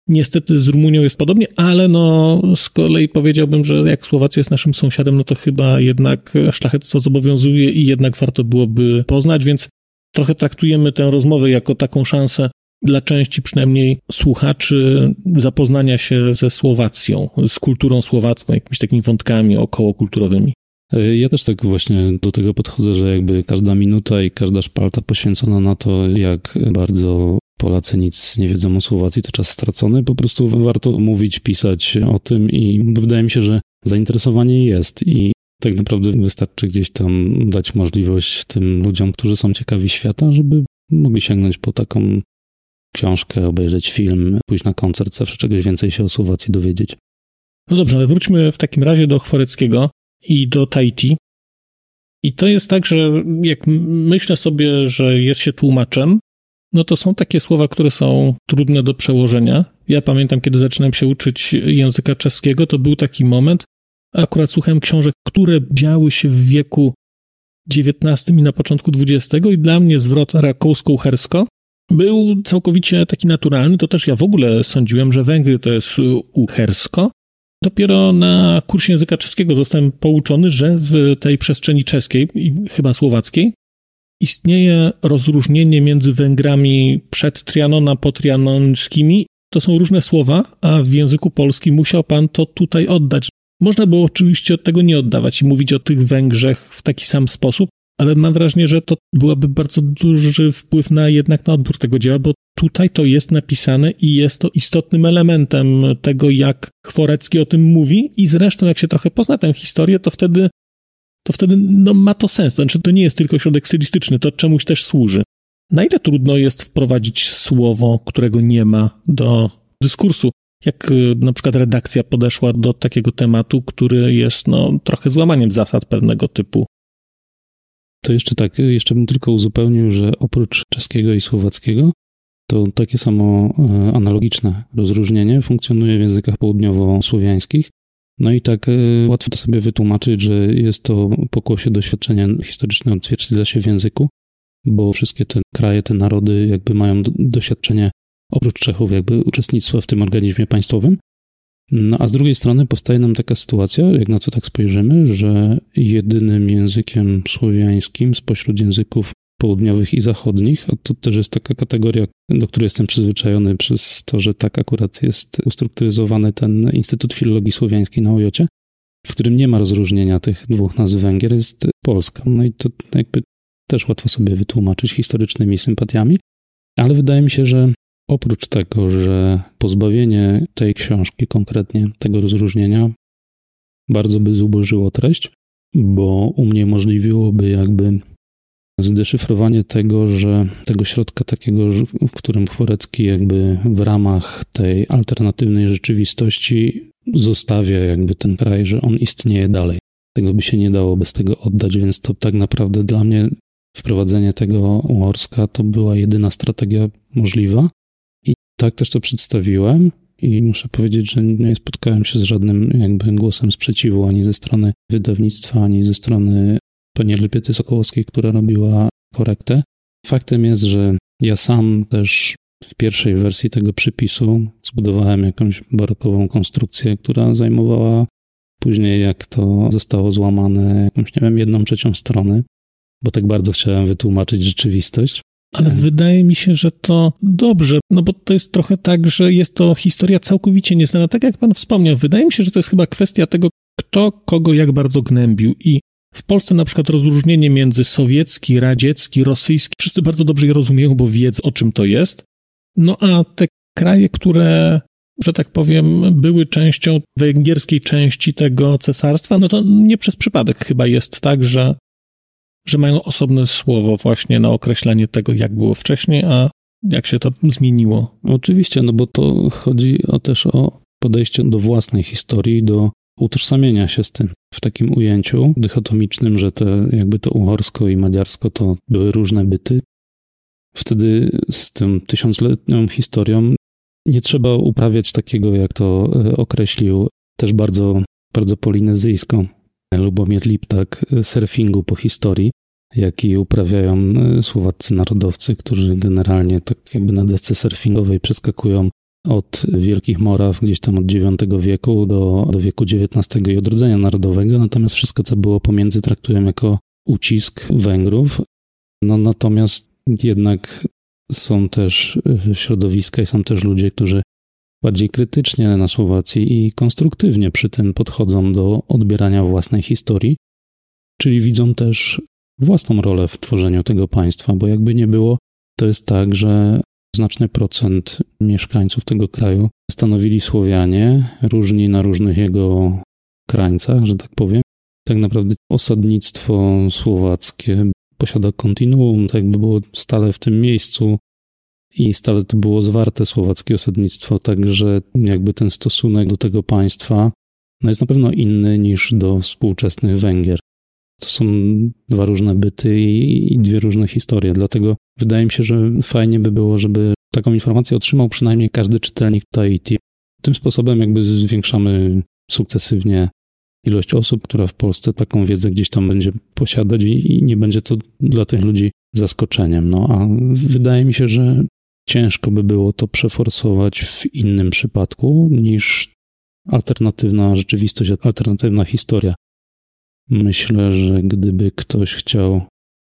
Niestety z Rumunią jest podobnie, ale no z kolei powiedziałbym, że jak Słowacja jest naszym sąsiadem, no to chyba jednak szlachectwo zobowiązuje i jednak warto byłoby poznać, więc trochę traktujemy tę rozmowę jako taką szansę dla części przynajmniej słuchaczy zapoznania się ze Słowacją, z kulturą słowacką, jakimiś takimi wątkami okołokulturowymi.
Ja też tak właśnie do tego podchodzę, że jakby każda minuta i każda szpalta poświęcona na to, jak bardzo Polacy nic nie wiedzą o Słowacji, to czas stracony. Po prostu warto mówić, pisać o tym i wydaje mi się, że zainteresowanie jest i tak naprawdę wystarczy gdzieś tam dać możliwość tym ludziom, którzy są ciekawi świata, żeby mogli sięgnąć po taką książkę, obejrzeć film, pójść na koncert, zawsze czegoś więcej się o Słowacji dowiedzieć.
No dobrze, ale wróćmy w takim razie do Chworeckiego i do Tahiti. I to jest tak, że jak myślę sobie, że jest się tłumaczem, no to są takie słowa, które są trudne do przełożenia. Ja pamiętam, kiedy zaczynałem się uczyć języka czeskiego, to był taki moment, akurat słuchałem książek, które działy się w wieku XIX i na początku XX i dla mnie zwrot rakousko-uhersko był całkowicie taki naturalny. To też ja w ogóle sądziłem, że Węgry to jest uhersko. Dopiero na kursie języka czeskiego zostałem pouczony, że w tej przestrzeni czeskiej i chyba słowackiej istnieje rozróżnienie między Węgrami przed Trianon po trianonskimi. To są różne słowa, a w języku polskim musiał pan to tutaj oddać. Można było oczywiście od tego nie oddawać i mówić o tych Węgrzech w taki sam sposób, ale mam wrażenie, że to byłaby bardzo duży wpływ na jednak na odbiór tego dzieła, bo tutaj to jest napisane i jest to istotnym elementem tego, jak Chworecki o tym mówi i zresztą jak się trochę pozna tę historię, to wtedy to wtedy no, ma to sens. Znaczy, to nie jest tylko środek stylistyczny, to czemuś też służy. Na ile trudno jest wprowadzić słowo, którego nie ma do dyskursu? Jak y, na przykład redakcja podeszła do takiego tematu, który jest no, trochę złamaniem zasad pewnego typu?
To jeszcze tak, jeszcze bym tylko uzupełnił, że oprócz czeskiego i słowackiego, to takie samo e, analogiczne rozróżnienie funkcjonuje w językach południowo-słowiańskich. No i tak e, łatwo to sobie wytłumaczyć, że jest to pokłosie doświadczenia historyczne odzwierciedla się w języku, bo wszystkie te kraje, te narody jakby mają doświadczenie oprócz Czechów jakby uczestnictwa w tym organizmie państwowym. No a z drugiej strony powstaje nam taka sytuacja, jak na to tak spojrzymy, że jedynym językiem słowiańskim spośród języków południowych i zachodnich, a to też jest taka kategoria, do której jestem przyzwyczajony przez to, że tak akurat jest ustrukturyzowany ten Instytut Filologii Słowiańskiej na Ojocie, w którym nie ma rozróżnienia tych dwóch nazw Węgier, jest Polska. No i to jakby też łatwo sobie wytłumaczyć historycznymi sympatiami, ale wydaje mi się, że oprócz tego, że pozbawienie tej książki, konkretnie tego rozróżnienia, bardzo by zubożyło treść, bo uniemożliwiłoby jakby zdeszyfrowanie tego, że tego środka takiego, w którym Chworecki jakby w ramach tej alternatywnej rzeczywistości zostawia jakby ten kraj, że on istnieje dalej. Tego by się nie dało bez tego oddać, więc to tak naprawdę dla mnie wprowadzenie tego Uorska to była jedyna strategia możliwa. Tak też to przedstawiłem i muszę powiedzieć, że nie spotkałem się z żadnym jakby głosem sprzeciwu ani ze strony wydawnictwa, ani ze strony pani Elżbiety Sokołowskiej, która robiła korektę. Faktem jest, że ja sam też w pierwszej wersji tego przypisu zbudowałem jakąś barokową konstrukcję, która zajmowała później, jak to zostało złamane, jakąś, nie wiem, jedną trzecią strony, bo tak bardzo chciałem wytłumaczyć rzeczywistość.
Ale wydaje mi się, że to dobrze, no bo to jest trochę tak, że jest to historia całkowicie nieznana. Tak jak pan wspomniał, wydaje mi się, że to jest chyba kwestia tego, kto kogo jak bardzo gnębił. I w Polsce na przykład rozróżnienie między sowiecki, radziecki, rosyjski, wszyscy bardzo dobrze je rozumieją, bo wiedzą o czym to jest. No a te kraje, które, że tak powiem, były częścią węgierskiej części tego cesarstwa, no to nie przez przypadek chyba jest tak, że, że mają osobne słowo właśnie na określenie tego, jak było wcześniej, a jak się to zmieniło.
Oczywiście, no bo to chodzi o też o podejście do własnej historii, do utożsamienia się z tym w takim ujęciu dychotomicznym, że te, jakby to uhorsko i madziarsko to były różne byty. Wtedy z tym tysiącletnią historią nie trzeba uprawiać takiego, jak to e, określił też bardzo, bardzo polinezyjsko Lubomir Liptak, surfingu po historii, jaki uprawiają e, słowaccy narodowcy, którzy generalnie tak jakby na desce surfingowej przeskakują od Wielkich Moraw, gdzieś tam od IX wieku do, do wieku XIX i odrodzenia narodowego, natomiast wszystko, co było pomiędzy, traktują jako ucisk Węgrów. No natomiast jednak są też e, środowiska i są też ludzie, którzy bardziej krytycznie na Słowacji i konstruktywnie przy tym podchodzą do odbierania własnej historii, czyli widzą też własną rolę w tworzeniu tego państwa, bo jakby nie było, to jest tak, że znaczny procent mieszkańców tego kraju stanowili Słowianie, różni na różnych jego krańcach, że tak powiem. Tak naprawdę osadnictwo słowackie posiada kontinuum, tak jakby było stale w tym miejscu i stale to było zwarte słowackie osadnictwo, także jakby ten stosunek do tego państwa no jest na pewno inny niż do współczesnych Węgier. To są dwa różne byty i, i dwie różne historie, dlatego wydaje mi się, że fajnie by było, żeby taką informację otrzymał przynajmniej każdy czytelnik Tahiti. Tym sposobem jakby zwiększamy sukcesywnie ilość osób, która w Polsce taką wiedzę gdzieś tam będzie posiadać i, i nie będzie to dla tych ludzi zaskoczeniem. No a wydaje mi się, że ciężko by było to przeforsować w innym przypadku niż alternatywna rzeczywistość, alternatywna historia. Myślę, że gdyby ktoś chciał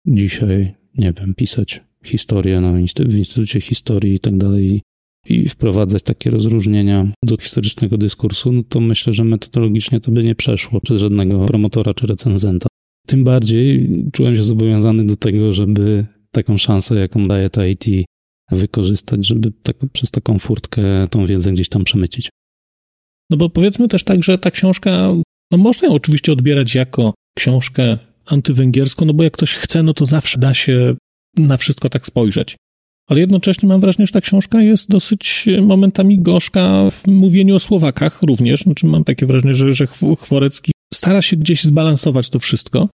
dzisiaj, nie wiem, pisać historię na w Instytucie Historii i tak dalej i wprowadzać takie rozróżnienia do historycznego dyskursu, no to myślę, że metodologicznie to by nie przeszło przez żadnego promotora czy recenzenta. Tym bardziej czułem się zobowiązany do tego, żeby taką szansę, jaką daje ta IT, wykorzystać, żeby tak, przez taką furtkę tą wiedzę gdzieś tam przemycić.
No bo powiedzmy też tak, że ta książka, no można ją oczywiście odbierać jako książkę antywęgierską, no bo jak ktoś chce, no to zawsze da się na wszystko tak spojrzeć. Ale jednocześnie mam wrażenie, że ta książka jest dosyć momentami gorzka w mówieniu o Słowakach również. Znaczy mam takie wrażenie, że, że Chworecki stara się gdzieś zbalansować to wszystko.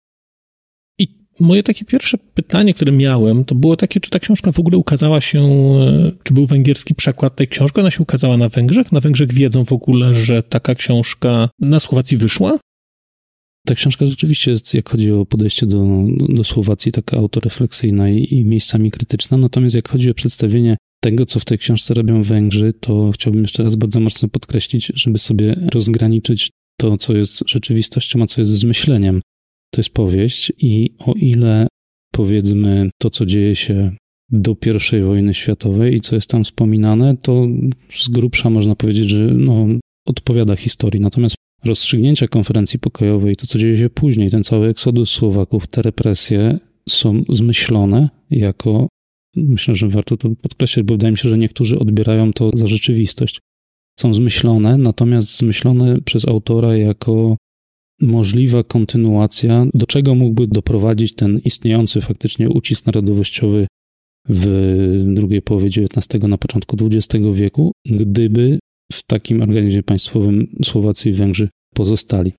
Moje takie pierwsze pytanie, które miałem, to było takie, czy ta książka w ogóle ukazała się, e, czy był węgierski przekład tej książki? Ona się ukazała na Węgrzech? Na Węgrzech wiedzą w ogóle, że taka książka na Słowacji wyszła?
Ta książka rzeczywiście jest, jak chodzi o podejście do, do Słowacji, taka autorefleksyjna i, i miejscami krytyczna. Natomiast jak chodzi o przedstawienie tego, co w tej książce robią Węgrzy, to chciałbym jeszcze raz bardzo mocno podkreślić, żeby sobie rozgraniczyć to, co jest rzeczywistością, a co jest zmyśleniem. To jest powieść i o ile powiedzmy to, co dzieje się do I wojny światowej i co jest tam wspominane, to z grubsza można powiedzieć, że no, odpowiada historii. Natomiast rozstrzygnięcia konferencji pokojowej, to co dzieje się później, ten cały eksodus Słowaków, te represje są zmyślone jako, myślę, że warto to podkreślić, bo wydaje mi się, że niektórzy odbierają to za rzeczywistość. Są zmyślone, natomiast zmyślone przez autora jako możliwa kontynuacja, do czego mógłby doprowadzić ten istniejący faktycznie ucisk narodowościowy w drugiej połowie XIX, na początku XX wieku, gdyby w takim organizmie państwowym Słowacy i Węgrzy pozostali.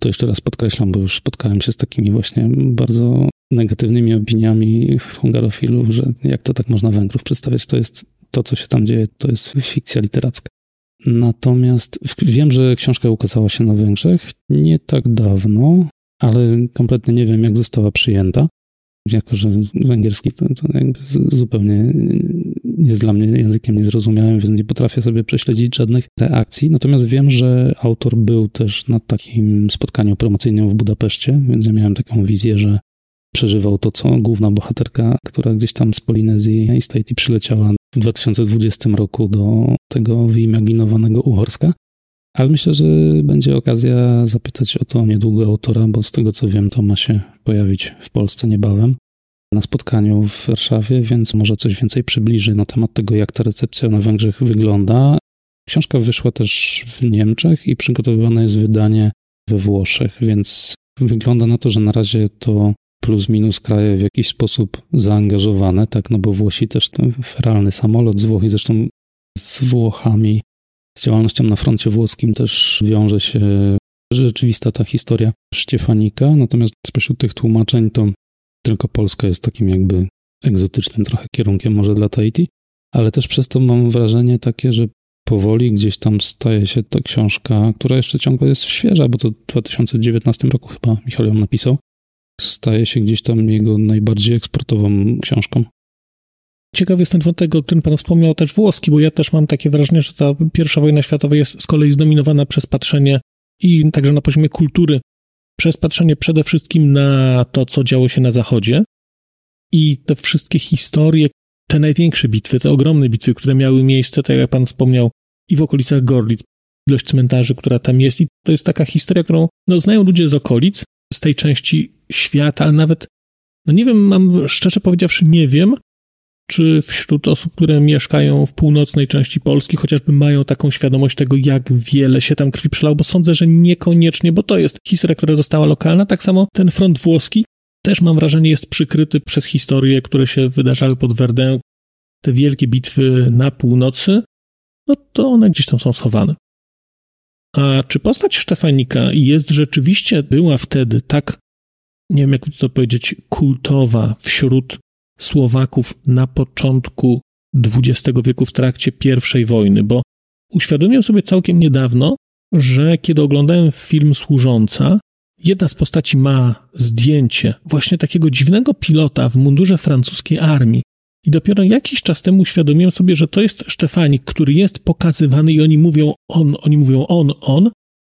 To jeszcze raz podkreślam, bo już spotkałem się z takimi właśnie bardzo negatywnymi opiniami hungarofilów, że jak to tak można Węgrów przedstawiać, to jest to, co się tam dzieje, to jest fikcja literacka. Natomiast wiem, że książka ukazała się na Węgrzech nie tak dawno, ale kompletnie nie wiem, jak została przyjęta. Jako, że węgierski to, to zupełnie jest dla mnie językiem niezrozumiałym, więc nie potrafię sobie prześledzić żadnych reakcji. Natomiast wiem, że autor był też na takim spotkaniu promocyjnym w Budapeszcie, więc ja miałem taką wizję, że przeżywał to, co główna bohaterka, która gdzieś tam z Polinezji i z Tahiti przyleciała w 2020 roku do tego wyimaginowanego Uhorska. Ale myślę, że będzie okazja zapytać o to niedługo autora, bo z tego co wiem, to ma się pojawić w Polsce niebawem na spotkaniu w Warszawie, więc może coś więcej przybliży na temat tego, jak ta recepcja na Węgrzech wygląda. Książka wyszła też w Niemczech i przygotowywane jest wydanie we Włoszech, więc wygląda na to, że na razie to plus minus kraje w jakiś sposób zaangażowane, tak, no bo Włosi też ten feralny samolot z Włoch i zresztą z Włochami, z działalnością na froncie włoskim też wiąże się rzeczywista ta historia Sztefanika, natomiast spośród tych tłumaczeń to tylko Polska jest takim jakby egzotycznym trochę kierunkiem może dla Tahiti, ale też przez to mam wrażenie takie, że powoli gdzieś tam staje się ta książka, która jeszcze ciągle jest świeża, bo to w 2019 roku chyba Michał ją napisał, staje się gdzieś tam jego najbardziej eksportową książką.
Ciekawy jest ten wątek, o którym pan wspomniał, też włoski, bo ja też mam takie wrażenie, że ta pierwsza wojna światowa jest z kolei zdominowana przez patrzenie i także na poziomie kultury przez patrzenie przede wszystkim na to, co działo się na Zachodzie. i te wszystkie historie, te największe bitwy, te ogromne bitwy, które miały miejsce, tak jak pan wspomniał, i w okolicach Gorlic, ilość cmentarzy, która tam jest. I to jest taka historia, którą no, znają ludzie z okolic, z tej części świata, ale nawet, no nie wiem, mam szczerze powiedziawszy, nie wiem, czy wśród osób, które mieszkają w północnej części Polski, chociażby mają taką świadomość tego, jak wiele się tam krwi przelało, bo sądzę, że niekoniecznie, bo to jest historia, która została lokalna. Tak samo ten front włoski też mam wrażenie jest przykryty przez historie, które się wydarzały pod Verdun, te wielkie bitwy na północy, no to one gdzieś tam są schowane. A czy postać Sztefanika jest rzeczywiście, była wtedy tak, nie wiem jak to powiedzieć, kultowa wśród Słowaków na początku XX wieku w trakcie I wojny? Bo uświadomiłem sobie całkiem niedawno, że kiedy oglądałem film Służąca, jedna z postaci ma zdjęcie właśnie takiego dziwnego pilota w mundurze francuskiej armii, i dopiero jakiś czas temu uświadomiłem sobie, że to jest Sztefanik, który jest pokazywany i oni mówią on, oni mówią on, on.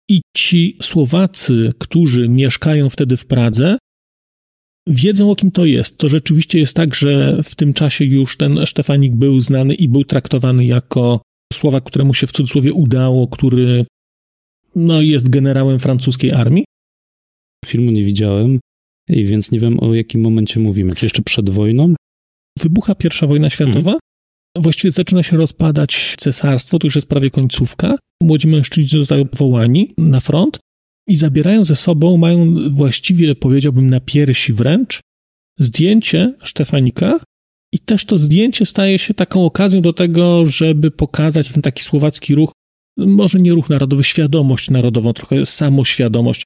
I ci Słowacy, którzy mieszkają wtedy w Pradze, wiedzą o kim to jest. To rzeczywiście jest tak, że w tym czasie już ten Sztefanik był znany i był traktowany jako Słowak, któremu się w cudzysłowie udało, który no, jest generałem francuskiej armii.
Filmu nie widziałem, i więc nie wiem o jakim momencie mówimy. Czy jeszcze przed wojną,
Wybucha pierwsza wojna światowa. Mhm. Właściwie zaczyna się rozpadać cesarstwo, to już jest prawie końcówka. Młodzi mężczyźni zostają powołani na front i zabierają ze sobą, mają właściwie, powiedziałbym, na piersi wręcz, zdjęcie Sztefanika i też to zdjęcie staje się taką okazją do tego, żeby pokazać ten taki słowacki ruch, może nie ruch narodowy, świadomość narodową, trochę samoświadomość.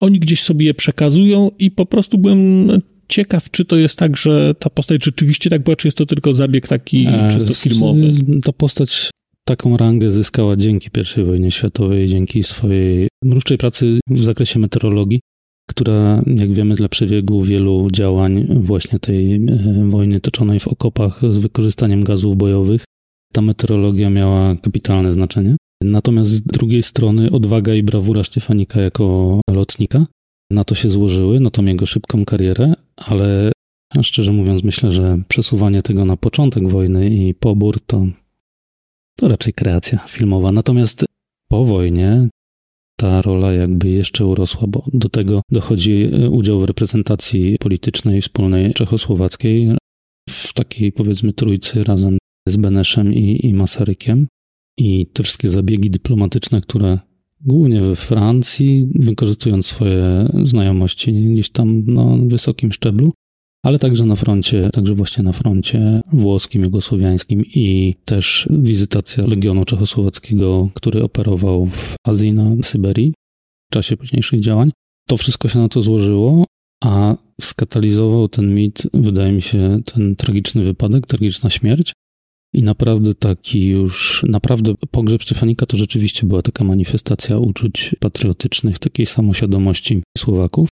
Oni gdzieś sobie je przekazują i po prostu byłem ciekaw, czy to jest tak, że ta postać rzeczywiście tak była, czy jest to tylko zabieg taki e, czysto filmowy.
Ta postać taką rangę zyskała dzięki I wojnie światowej, dzięki swojej mrówczej pracy w zakresie meteorologii, która, jak wiemy, dla przebiegu wielu działań właśnie tej e, wojny toczonej w okopach z wykorzystaniem gazów bojowych, ta meteorologia miała kapitalne znaczenie. Natomiast z drugiej strony odwaga i brawura Stefanika jako lotnika na to się złożyły, na tą jego szybką karierę, ale szczerze mówiąc, myślę, że przesuwanie tego na początek wojny i pobór to, to raczej kreacja filmowa. Natomiast po wojnie ta rola jakby jeszcze urosła, bo do tego dochodzi e, udział w reprezentacji politycznej wspólnej czechosłowackiej w takiej powiedzmy trójcy razem z Beneszem i, i Masarykiem. I te wszystkie zabiegi dyplomatyczne, które głównie we Francji, wykorzystując swoje znajomości gdzieś tam na wysokim szczeblu, ale także na froncie, także właśnie na froncie włoskim, jugosłowiańskim i też wizytacja Legionu Czechosłowackiego, który operował w Azji na Syberii w czasie późniejszych działań. To wszystko się na to złożyło, a skatalizował ten mit, wydaje mi się, ten tragiczny wypadek, tragiczna śmierć, i naprawdę taki już, naprawdę pogrzeb Stefanika to rzeczywiście była taka manifestacja uczuć patriotycznych, takiej samoświadomości Słowaków.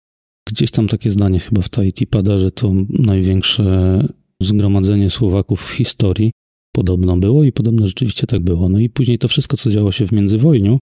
Gdzieś tam takie zdanie chyba w Tahiti pada, że to największe zgromadzenie Słowaków w historii podobno było i podobno rzeczywiście tak było. No i później to wszystko, co działo się w międzywojniu,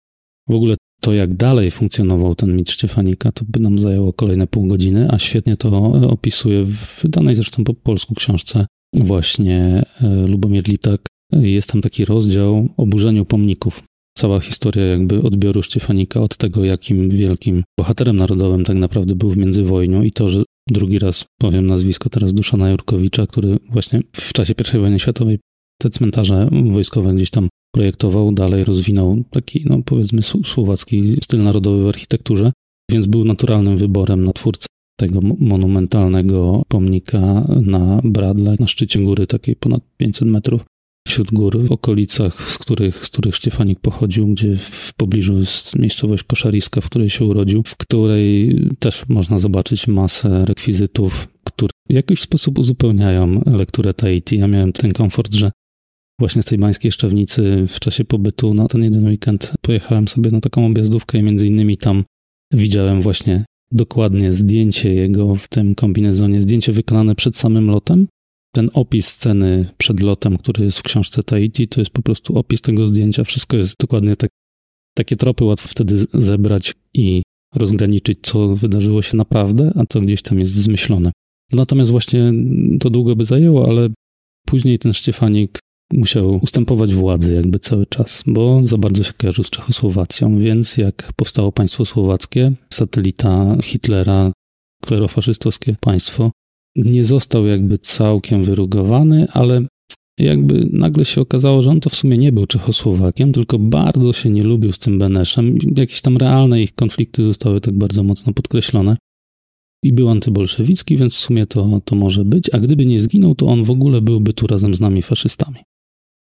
w ogóle to, jak dalej funkcjonował ten mit Stefanika, to by nam zajęło kolejne pół godziny, a świetnie to opisuje w wydanej zresztą po polsku książce właśnie e, Lubomir Litak, jest tam taki rozdział o burzeniu pomników. Cała historia jakby odbioru Szczefanika od tego, jakim wielkim bohaterem narodowym tak naprawdę był w międzywojniu i to, że drugi raz powiem nazwisko teraz Duszana Jurkowicza, który właśnie w czasie I wojny światowej te cmentarze wojskowe gdzieś tam projektował, dalej rozwinął taki, no powiedzmy, słowacki styl narodowy w architekturze, więc był naturalnym wyborem na twórcę tego monumentalnego pomnika na Bradle, na szczycie góry takiej ponad 500 metrów wśród gór, w okolicach, z których, z których Szczefanik pochodził, gdzie w pobliżu jest miejscowość Koszariska, w której się urodził, w której też można zobaczyć masę rekwizytów, które w jakiś sposób uzupełniają lekturę Tahiti. Ja miałem ten komfort, że właśnie z tej bańskiej szczawnicy w czasie pobytu na ten jeden weekend pojechałem sobie na taką objazdówkę i między innymi tam widziałem właśnie dokładnie zdjęcie jego w tym kombinezonie, zdjęcie wykonane przed samym lotem. Ten opis sceny przed lotem, który jest w książce Tahiti, to jest po prostu opis tego zdjęcia. Wszystko jest dokładnie tak. Takie tropy łatwo wtedy zebrać i rozgraniczyć, co wydarzyło się naprawdę, a co gdzieś tam jest zmyślone. Natomiast właśnie to długo by zajęło, ale później ten Szczefanik musiał ustępować władzy jakby cały czas, bo za bardzo się kojarzył z Czechosłowacją, więc jak powstało państwo słowackie, satelita Hitlera, klerofaszystowskie państwo, nie został jakby całkiem wyrugowany, ale jakby nagle się okazało, że on to w sumie nie był Czechosłowakiem, tylko bardzo się nie lubił z tym Beneszem. Jakieś tam realne ich konflikty zostały tak bardzo mocno podkreślone. I był antybolszewicki, więc w sumie to, to może być. A gdyby nie zginął, to on w ogóle byłby tu razem z nami faszystami.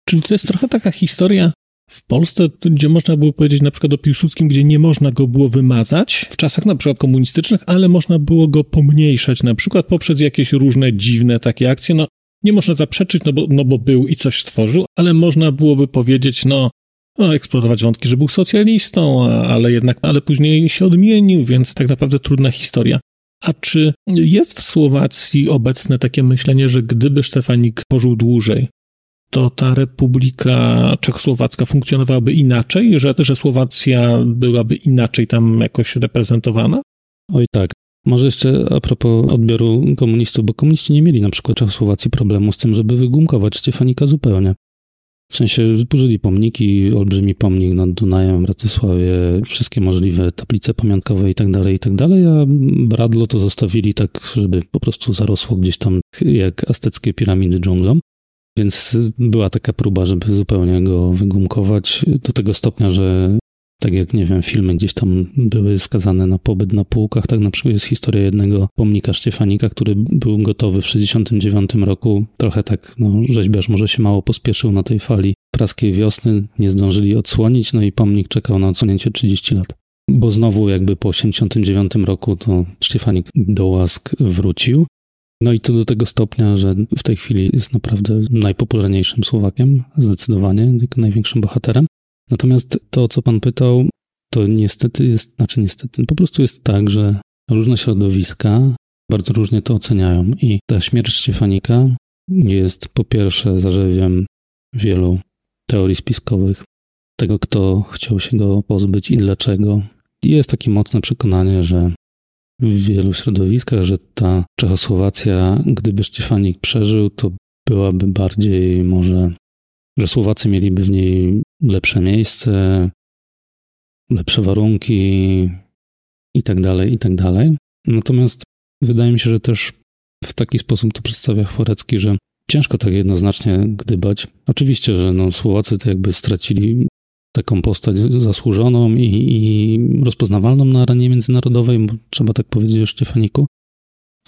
Czyli to jest trochę taka historia w Polsce, gdzie można było powiedzieć na przykład o Piłsudskim, gdzie nie można go było wymazać w czasach na przykład komunistycznych, ale można było go pomniejszać na przykład poprzez jakieś różne dziwne takie akcje. No, nie można zaprzeczyć, no bo, no bo był i coś stworzył, ale można byłoby powiedzieć, no, no, wątki, że był socjalistą, ale jednak, ale później się odmienił, więc tak naprawdę trudna historia. A czy jest w Słowacji obecne takie myślenie, że gdyby Stefanik pożył dłużej, to ta Republika Czechosłowacka funkcjonowałaby inaczej, że, że Słowacja byłaby inaczej tam jakoś reprezentowana?
Oj tak. Może jeszcze a propos odbioru komunistów, bo komuniści nie mieli na przykład Czechosłowacji problemu z tym, żeby wygumkować Stefanika zupełnie. W sensie zburzyli pomniki, olbrzymi pomnik nad Dunajem Bratysławie, wszystkie możliwe tablice pamiątkowe i tak dalej, i tak dalej, a Bradlo to zostawili tak, żeby po prostu zarosło gdzieś tam jak azteckie piramidy dżunglą. Więc była taka próba, żeby zupełnie go wygumkować do tego stopnia, że tak jak, nie wiem, filmy gdzieś tam były skazane na pobyt na półkach, tak na przykład jest historia jednego pomnika Szczefanika, który był gotowy w 69 roku. Trochę tak, no, rzeźbiarz może się mało pospieszył na tej fali praskiej wiosny, nie zdążyli odsłonić, no i pomnik czekał na odsłonięcie 30 lat. Bo znowu jakby po 89 roku to Szczefanik do łask wrócił. No i to do tego stopnia, że w tej chwili jest naprawdę najpopularniejszym Słowakiem, zdecydowanie, największym bohaterem. Natomiast to, co pan pytał, to niestety jest, znaczy niestety, po prostu jest tak, że różne środowiska bardzo różnie to oceniają i ta śmierć Stefanika jest po pierwsze zarzewiem wielu teorii spiskowych, tego kto chciał się go pozbyć i dlaczego. I jest takie mocne przekonanie, że w wielu środowiskach, że ta Czechosłowacja, gdyby Stefanik przeżył, to byłaby bardziej może, że Słowacy mieliby w niej lepsze miejsce, lepsze warunki i tak dalej, i tak. Natomiast wydaje mi się, że też w taki sposób to przedstawia Chworecki, że ciężko tak jednoznacznie gdybać. Oczywiście, że no, Słowacy to jakby stracili taką postać zasłużoną i, i rozpoznawalną na arenie międzynarodowej, bo trzeba tak powiedzieć o Szczefaniku,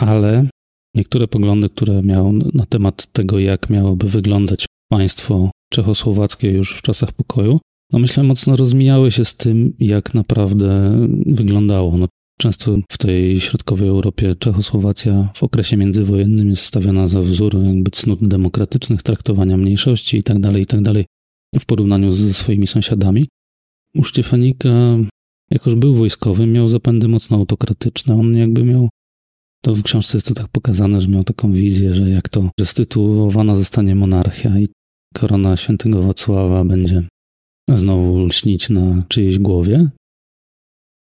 ale niektóre poglądy, które miał na temat tego, jak miałoby wyglądać państwo czechosłowackie już w czasach pokoju, no myślę, mocno rozmijały się z tym, jak naprawdę wyglądało. No, często w tej środkowej Europie Czechosłowacja w okresie międzywojennym jest stawiana za wzór jakby cnót demokratycznych, traktowania mniejszości itd., tak itd. W porównaniu ze swoimi sąsiadami. U Szczefanika, jakoż był wojskowym, miał zapędy mocno autokratyczne. On jakby miał, to w książce jest to tak pokazane, że miał taką wizję, że jak to restytuowana zostanie monarchia i korona świętego Wacława będzie znowu lśnić na czyjejś głowie.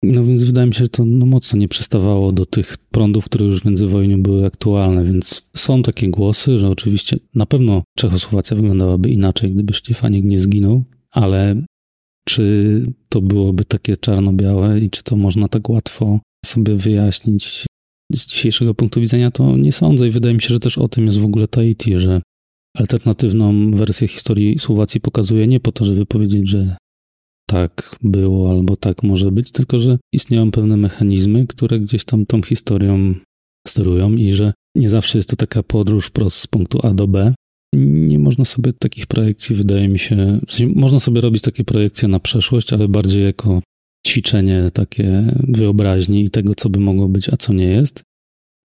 No więc wydaje mi się, że to no, mocno nie przystawało do tych prądów, które już w międzywojniu były aktualne, więc są takie głosy, że oczywiście na pewno Czechosłowacja wyglądałaby inaczej, gdyby Szczefanik nie zginął, ale czy to byłoby takie czarno-białe i czy to można tak łatwo sobie wyjaśnić z dzisiejszego punktu widzenia, to nie sądzę i wydaje mi się, że też o tym jest w ogóle Tahiti, że alternatywną wersję historii Słowacji pokazuje nie po to, żeby powiedzieć, że tak było albo tak może być, tylko że istnieją pewne mechanizmy, które gdzieś tam tą historią sterują i że nie zawsze jest to taka podróż wprost z punktu A do B. Nie można sobie takich projekcji, wydaje mi się, w sensie można sobie robić takie projekcje na przeszłość, ale bardziej jako ćwiczenie takie wyobraźni i tego, co by mogło być, a co nie jest.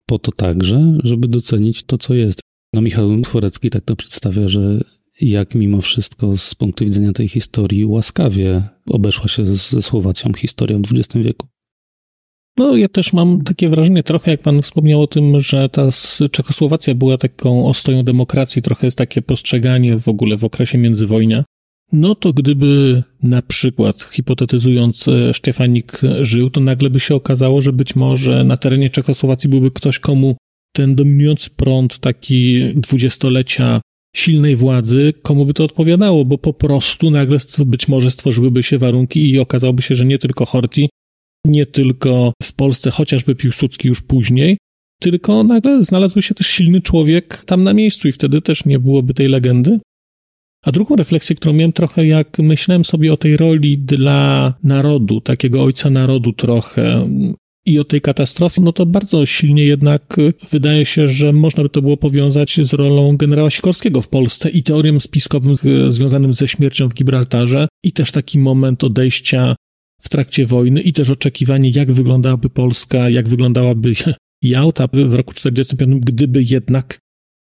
Po to także, żeby docenić to, co jest. No Michał Tworecki tak to przedstawia, że jak mimo wszystko z punktu widzenia tej historii łaskawie obeszła się ze Słowacją historia w XX wieku.
No, ja też mam takie wrażenie, trochę jak pan wspomniał o tym, że ta Czechosłowacja była taką ostoją demokracji, trochę jest takie postrzeganie w ogóle w okresie międzywojnia. No to gdyby na przykład, hipotetyzując, e, Szczefanik żył, to nagle by się okazało, że być może na terenie Czechosłowacji byłby ktoś, komu ten dominujący prąd taki dwudziestolecia silnej władzy, komu by to odpowiadało, bo po prostu nagle być może stworzyłyby się warunki i okazałoby się, że nie tylko Horti, nie tylko w Polsce, chociażby Piłsudski już później, tylko nagle znalazłby się też silny człowiek tam na miejscu i wtedy też nie byłoby tej legendy. A drugą refleksję, którą miałem trochę, jak myślałem sobie o tej roli dla narodu, takiego ojca narodu trochę, i o tej katastrofie, no to bardzo silnie jednak wydaje się, że można by to było powiązać z rolą generała Sikorskiego w Polsce i teorią spiskowym związanym ze śmiercią w Gibraltarze i też taki moment odejścia w trakcie wojny i też oczekiwanie, jak wyglądałaby Polska, jak wyglądałaby *laughs* Jałta w roku 45, gdyby jednak,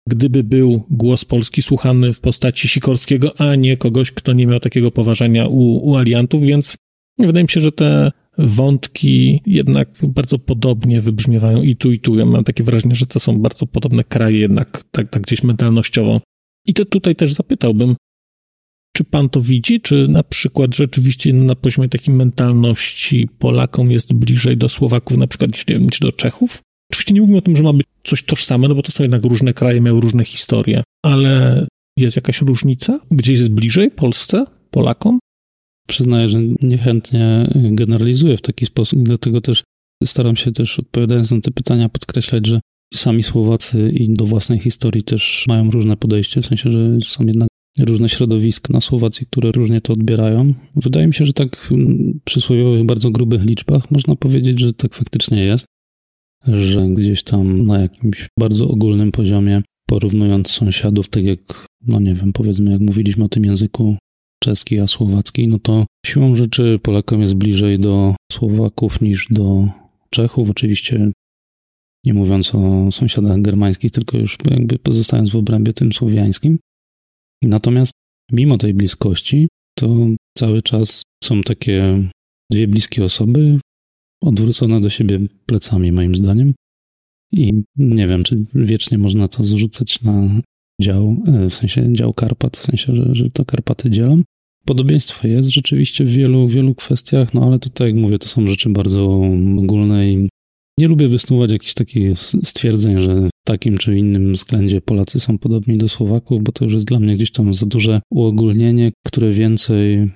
gdyby był głos Polski słuchany w postaci Sikorskiego, a nie kogoś, kto nie miał takiego poważania u, u aliantów, więc wydaje mi się, że te wątki jednak bardzo podobnie wybrzmiewają i tu, i tu. Ja mam takie wrażenie, że to są bardzo podobne kraje jednak tak, tak gdzieś mentalnościowo. I to tutaj też zapytałbym, czy pan to widzi, czy na przykład rzeczywiście na poziomie takiej mentalności Polakom jest bliżej do Słowaków na przykład niż, wiem, do Czechów? Oczywiście nie mówimy o tym, że ma być coś tożsame, no bo to są jednak różne kraje, miały różne historie, ale jest jakaś różnica? Gdzieś jest bliżej Polsce, Polakom?
Przyznaję, że niechętnie generalizuję w taki sposób, dlatego też staram się też odpowiadając na te pytania podkreślać, że sami Słowacy i do własnej historii też mają różne podejście, w sensie, że są jednak różne środowiska na Słowacji, które różnie to odbierają. Wydaje mi się, że tak w przysłowiowych, bardzo grubych liczbach można powiedzieć, że tak faktycznie jest, że gdzieś tam na jakimś bardzo ogólnym poziomie, porównując sąsiadów, tak jak, no nie wiem, powiedzmy, jak mówiliśmy o tym języku czeski, a słowacki, no to siłą rzeczy Polakom jest bliżej do Słowaków niż do Czechów. Oczywiście nie mówiąc o sąsiadach germańskich, tylko już jakby pozostając w obrębie tym słowiańskim. Natomiast mimo tej bliskości, to cały czas są takie dwie bliskie osoby odwrócone do siebie plecami, moim zdaniem. I nie wiem, czy wiecznie można to zrzucać na dział, e, w sensie dział Karpat, w sensie, że, że to Karpaty dzielą. Podobieństwo jest rzeczywiście w wielu, wielu kwestiach, no ale tutaj, jak mówię, to są rzeczy bardzo ogólne i nie lubię wysnuwać jakichś takich stwierdzeń, że w takim czy innym względzie Polacy są podobni do Słowaków, bo to już jest dla mnie gdzieś tam za duże uogólnienie, które więcej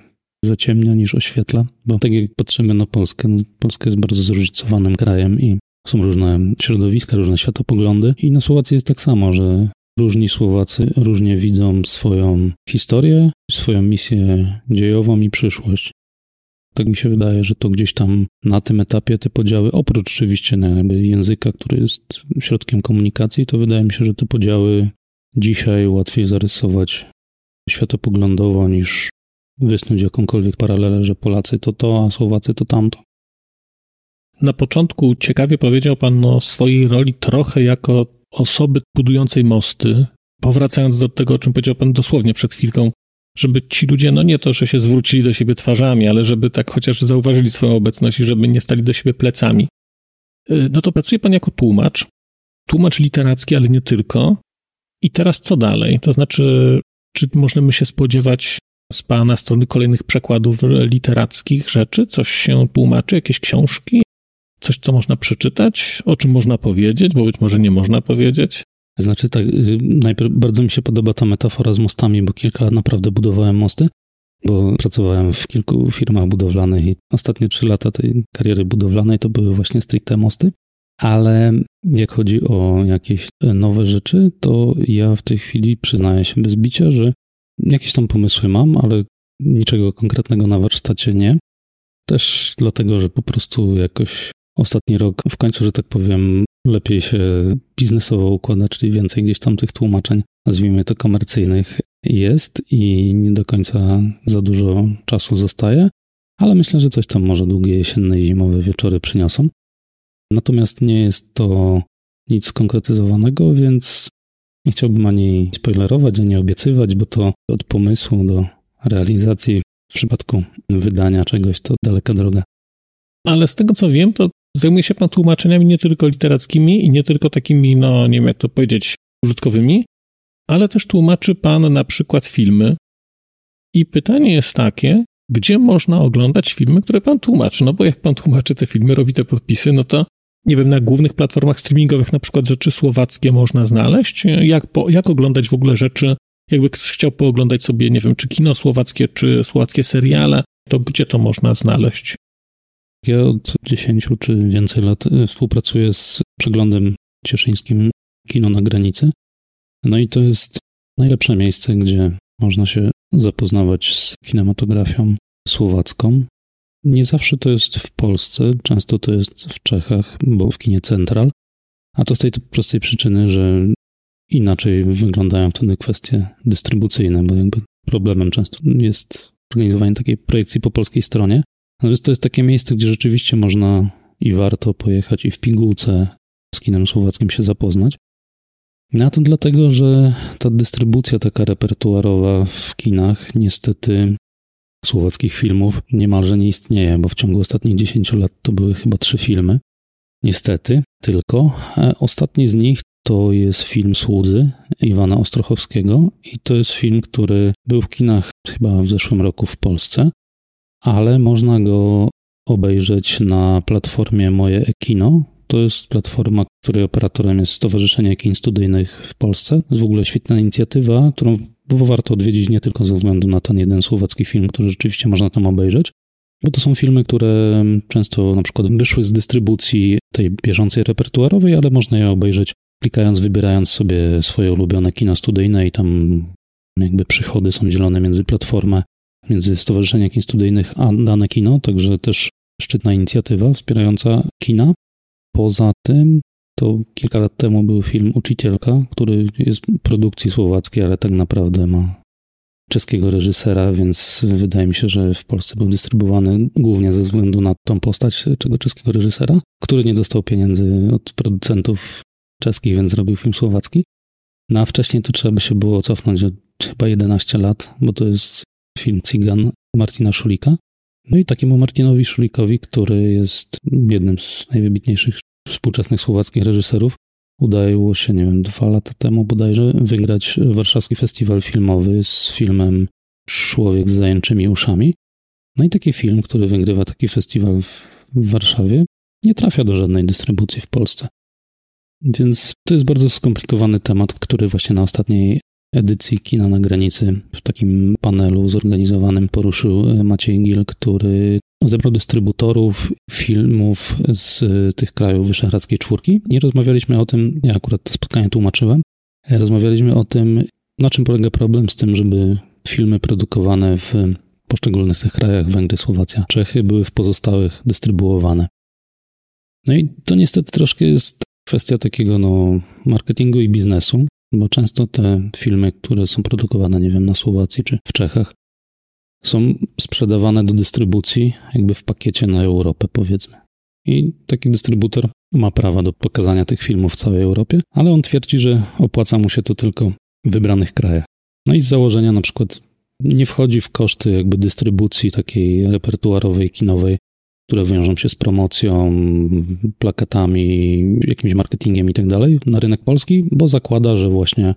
zaciemnia niż oświetla, bo tak jak patrzymy na Polskę, no Polska jest bardzo zróżnicowanym krajem i są różne środowiska, różne światopoglądy i na Słowacji jest tak samo, że różni Słowacy różnie widzą swoją historię, swoją misję dziejową i przyszłość. Tak mi się wydaje, że to gdzieś tam na tym etapie te podziały, oprócz oczywiście języka, który jest środkiem komunikacji, to wydaje mi się, że te podziały dzisiaj łatwiej zarysować światopoglądowo niż wysnuć jakąkolwiek paralelę, że Polacy to to, a Słowacy to tamto.
Na początku ciekawie powiedział Pan o swojej roli trochę jako osoby budującej mosty, powracając do tego, o czym powiedział Pan dosłownie przed chwilką, żeby ci ludzie, no nie to, że się zwrócili do siebie twarzami, ale żeby tak chociaż zauważyli swoją obecność i żeby nie stali do siebie plecami. Y, no to pracuje Pan jako tłumacz, tłumacz literacki, ale nie tylko. I teraz co dalej? To znaczy, czy możemy się spodziewać z Pana strony kolejnych przekładów literackich rzeczy? Coś się tłumaczy? Jakieś książki? Coś, co można przeczytać? O czym można powiedzieć? Bo być może nie można powiedzieć?
Znaczy tak, y, najpierw bardzo mi się podoba ta metafora z mostami, bo kilka lat naprawdę budowałem mosty, bo pracowałem w kilku firmach budowlanych i ostatnie trzy lata tej kariery budowlanej to były właśnie stricte mosty. Ale jak chodzi o jakieś nowe rzeczy, to ja w tej chwili przyznaję się bez bicia, że Jakieś tam pomysły mam, ale niczego konkretnego na warsztacie nie. Też dlatego, że po prostu jakoś ostatni rok w końcu, że tak powiem, lepiej się biznesowo układa, czyli więcej gdzieś tam tych tłumaczeń, nazwijmy to komercyjnych, jest i nie do końca za dużo czasu zostaje, ale myślę, że coś tam może długie jesienne i zimowe wieczory przyniosą. Natomiast nie jest to nic skonkretyzowanego, więc nie chciałbym ani spoilerować, ani obiecywać, bo to od pomysłu do realizacji w przypadku wydania czegoś to daleka droga.
Ale z tego co wiem, to zajmuje się pan tłumaczeniami nie tylko literackimi i nie tylko takimi, no nie wiem jak to powiedzieć, użytkowymi, ale też tłumaczy pan na przykład filmy. I pytanie jest takie, gdzie można oglądać filmy, które pan tłumaczy? No bo jak pan tłumaczy te filmy, robi te podpisy, no to nie wiem, na głównych platformach streamingowych na przykład rzeczy słowackie można znaleźć? Jak, po, jak oglądać w ogóle rzeczy, jakby ktoś chciał pooglądać sobie, nie wiem, czy kino słowackie, czy słowackie seriale, to gdzie to można znaleźć?
Ja od 10 czy więcej lat y, współpracuję z przeglądem cieszyńskim Kino na granicy. No i to jest najlepsze miejsce, gdzie można się zapoznawać z kinematografią słowacką. Nie zawsze to jest w Polsce, często to jest w Czechach, bo w kinie Central, a to z tej prostej przyczyny, że inaczej wyglądają wtedy kwestie dystrybucyjne, bo jakby problemem często jest organizowanie takiej projekcji po polskiej stronie. Natomiast to jest takie miejsce, gdzie rzeczywiście można i warto pojechać i w pigułce z kinem słowackim się zapoznać. No to dlatego, że ta dystrybucja taka repertuarowa w kinach niestety słowackich filmów niemalże nie istnieje, bo w ciągu ostatnich 10 lat to były chyba trzy filmy. Niestety, tylko. Ostatni z nich to jest film Słudzy Iwana Ostrochowskiego i to jest film, który był w kinach chyba w zeszłym roku w Polsce, ale można go obejrzeć na platformie Moje Ekino. To jest platforma, której operatorem jest Stowarzyszenie Kin Studyjnych w Polsce. To jest w ogóle świetna inicjatywa, którą warto odwiedzić nie tylko ze względu na ten jeden słowacki film, który rzeczywiście można tam obejrzeć, bo to są filmy, które często na przykład wyszły z dystrybucji tej bieżącej repertuarowej, ale można je obejrzeć klikając, wybierając sobie swoje ulubione kino studyjne i tam jakby przychody są dzielone między platformę, między Stowarzyszenie Kin Studyjnych a dane kino, także też szczytna inicjatywa wspierająca kina. Poza tym to kilka lat temu był film Uczycielka, który jest produkcji słowackiej, ale tak naprawdę ma czeskiego reżysera, więc wydaje mi się, że w Polsce był dystrybuowany głównie ze względu na tą postać tego czeskiego reżysera, który nie dostał pieniędzy od producentów czeskich, więc zrobił film słowacki. No a wcześniej to trzeba by się było cofnąć chyba 11 lat, bo to jest film Cigan Martina Szulika. No i takiemu Martinowi Szulikowi, który jest jednym z najwybitniejszych współczesnych słowackich reżyserów, udało się, nie wiem, dwa lata temu bodajże wygrać warszawski festiwal filmowy z filmem Człowiek z zajęczymi uszami. No i taki film, który wygrywa taki festiwal w Warszawie, nie trafia do żadnej dystrybucji w Polsce. Więc to jest bardzo skomplikowany temat, który właśnie na ostatniej edycji Kina na granicy w takim panelu zorganizowanym poruszył Maciej Gil, który zebrał dystrybutorów filmów z tych krajów Wyszehradzkiej Czwórki i rozmawialiśmy o tym, ja akurat to spotkanie tłumaczyłem, rozmawialiśmy o tym, na czym polega problem z tym, żeby filmy produkowane w poszczególnych tych krajach, Węgry, Słowacja, Czechy, były w pozostałych dystrybuowane. No i to niestety troszkę jest kwestia takiego no, marketingu i biznesu, bo często te filmy, które są produkowane, nie wiem, na Słowacji czy w Czechach, są sprzedawane do dystrybucji jakby w pakiecie na Europę, powiedzmy. I taki dystrybutor ma prawa do pokazania tych filmów w całej Europie, ale on twierdzi, że opłaca mu się to tylko w wybranych krajach. No i z założenia na przykład nie wchodzi w koszty jakby dystrybucji takiej repertuarowej, kinowej które wiążą się z promocją, plakatami, jakimś marketingiem i tak dalej na rynek polski, bo zakłada, że właśnie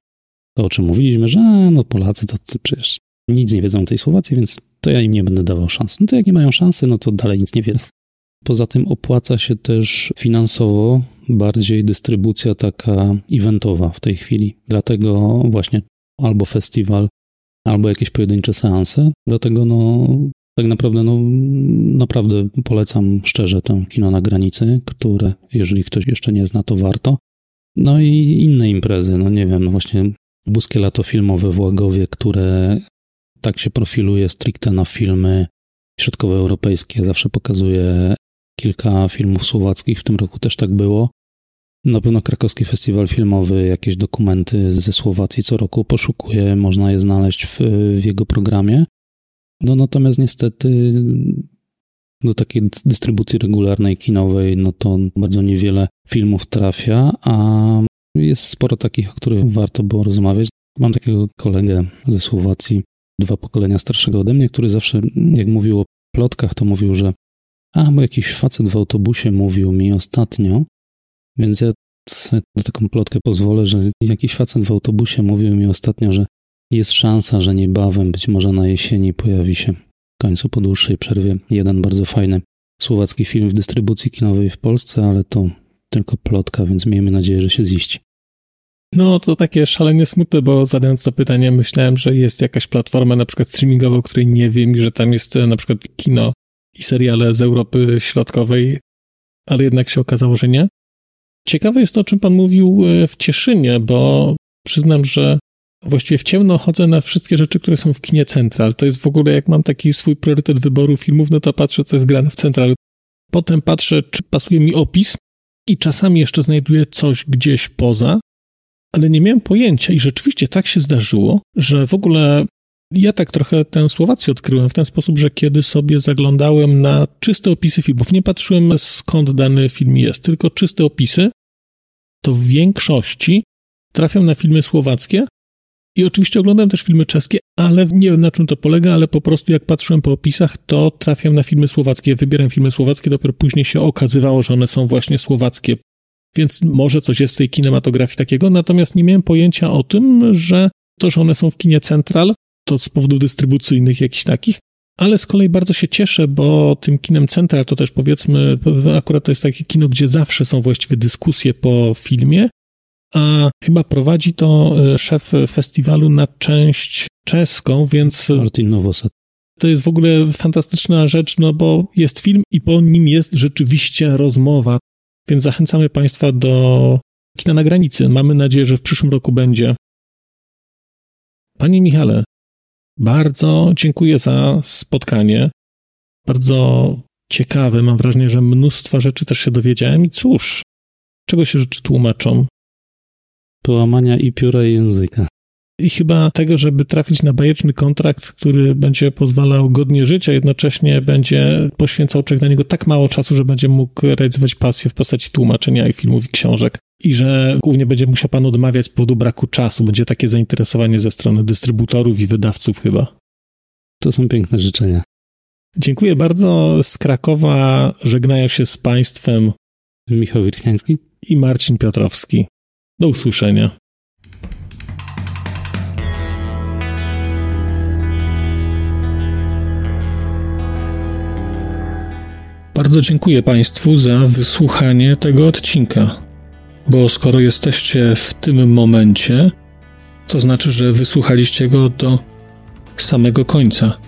to, o czym mówiliśmy, że no Polacy to przecież nic nie wiedzą o tej Słowacji, więc to ja im nie będę dawał szans. No to jak nie mają szansy, no to dalej nic nie wiedzą. Poza tym opłaca się też finansowo bardziej dystrybucja taka eventowa w tej chwili. Dlatego właśnie albo festiwal, albo jakieś pojedyncze seanse. Dlatego no, tak naprawdę, no, naprawdę polecam szczerze tę kino na granicy, które, jeżeli ktoś jeszcze nie zna, to warto. No i inne imprezy, no nie wiem, no właśnie Buskie Lato Filmowe w Łagowie, które tak się profiluje stricte na filmy środkowoeuropejskie. Zawsze pokazuje kilka filmów słowackich, w tym roku też tak było. Na pewno krakowski festiwal filmowy, jakieś dokumenty ze Słowacji co roku poszukuje, można je znaleźć w, w jego programie. No natomiast niestety do takiej dystrybucji regularnej, kinowej, no to bardzo niewiele filmów trafia, a jest sporo takich, o których warto było rozmawiać. Mam takiego kolegę ze Słowacji, dwa pokolenia starszego ode mnie, który zawsze, jak mówił o plotkach, to mówił, że a, bo jakiś facet w autobusie mówił mi ostatnio, więc ja sobie taką plotkę pozwolę, że jakiś facet w autobusie mówił mi ostatnio, że jest szansa, że niebawem, być może na jesieni, pojawi się w końcu po dłuższej przerwie jeden bardzo fajny słowacki film w dystrybucji kinowej w Polsce, ale to tylko plotka, więc miejmy nadzieję, że się ziści.
No, to takie szalenie smutne, bo zadając to pytanie, myślałem, że jest jakaś platforma na przykład streamingowa, o której nie wiem i że tam jest na przykład kino i seriale z Europy Środkowej, ale jednak się okazało, że nie. Ciekawe jest to, o czym pan mówił e, w Cieszynie, bo przyznam, że właściwie w ciemno chodzę na wszystkie rzeczy, które są w kinie Central. To jest w ogóle, jak mam taki swój priorytet wyboru filmów, no to patrzę, co jest grane w Central. Potem patrzę, czy pasuje mi opis i czasami jeszcze znajduję coś gdzieś poza, ale nie miałem pojęcia i rzeczywiście tak się zdarzyło, że w ogóle ja tak trochę tę Słowację odkryłem w ten sposób, że kiedy sobie zaglądałem na czyste opisy filmów, nie patrzyłem skąd dany film jest, tylko czyste opisy, to w większości trafiam na filmy słowackie i oczywiście oglądam też filmy czeskie, ale nie wiem na czym to polega, ale po prostu jak patrzyłem po opisach, to trafiam na filmy słowackie, wybieram filmy słowackie, dopiero później się okazywało, że one są właśnie słowackie. Więc może coś jest w tej kinematografii takiego, natomiast nie miałem pojęcia o tym, że to, że one są w kinie Central, to z powodów dystrybucyjnych jakichś takich, ale z kolei bardzo się cieszę, bo tym kinem Central to też powiedzmy, akurat to jest takie kino, gdzie zawsze są właściwie dyskusje po filmie, a chyba prowadzi to e, szef festiwalu na część czeską, więc...
Martin Nowosad.
To jest w ogóle fantastyczna rzecz, no bo jest film i po nim jest rzeczywiście rozmowa, więc zachęcamy Państwa do kina na granicy. Mamy nadzieję, że w przyszłym roku będzie. Panie Michale, bardzo dziękuję za spotkanie. Bardzo ciekawe. Mam wrażenie, że mnóstwa rzeczy też się dowiedziałem i cóż, czego się rzeczy tłumaczą?
Połamania i pióra i języka.
I chyba tego, żeby trafić na bajeczny kontrakt, który będzie pozwalał godnie żyć, a jednocześnie będzie poświęcał człowiek na niego tak mało czasu, że będzie mógł realizować pasję w postaci tłumaczenia i filmów i książek. I że głównie będzie musiał pan odmawiać z powodu braku czasu. Będzie takie zainteresowanie ze strony dystrybutorów i wydawców chyba.
To są piękne życzenia.
Dziękuję bardzo. Z Krakowa żegnają się z państwem
Michał Wirchniański
i Marcin Piotrowski. Do usłyszenia. Bardzo dziękuję Państwu za wysłuchanie tego odcinka, bo skoro jesteście w tym momencie, to znaczy, że wysłuchaliście go do samego końca.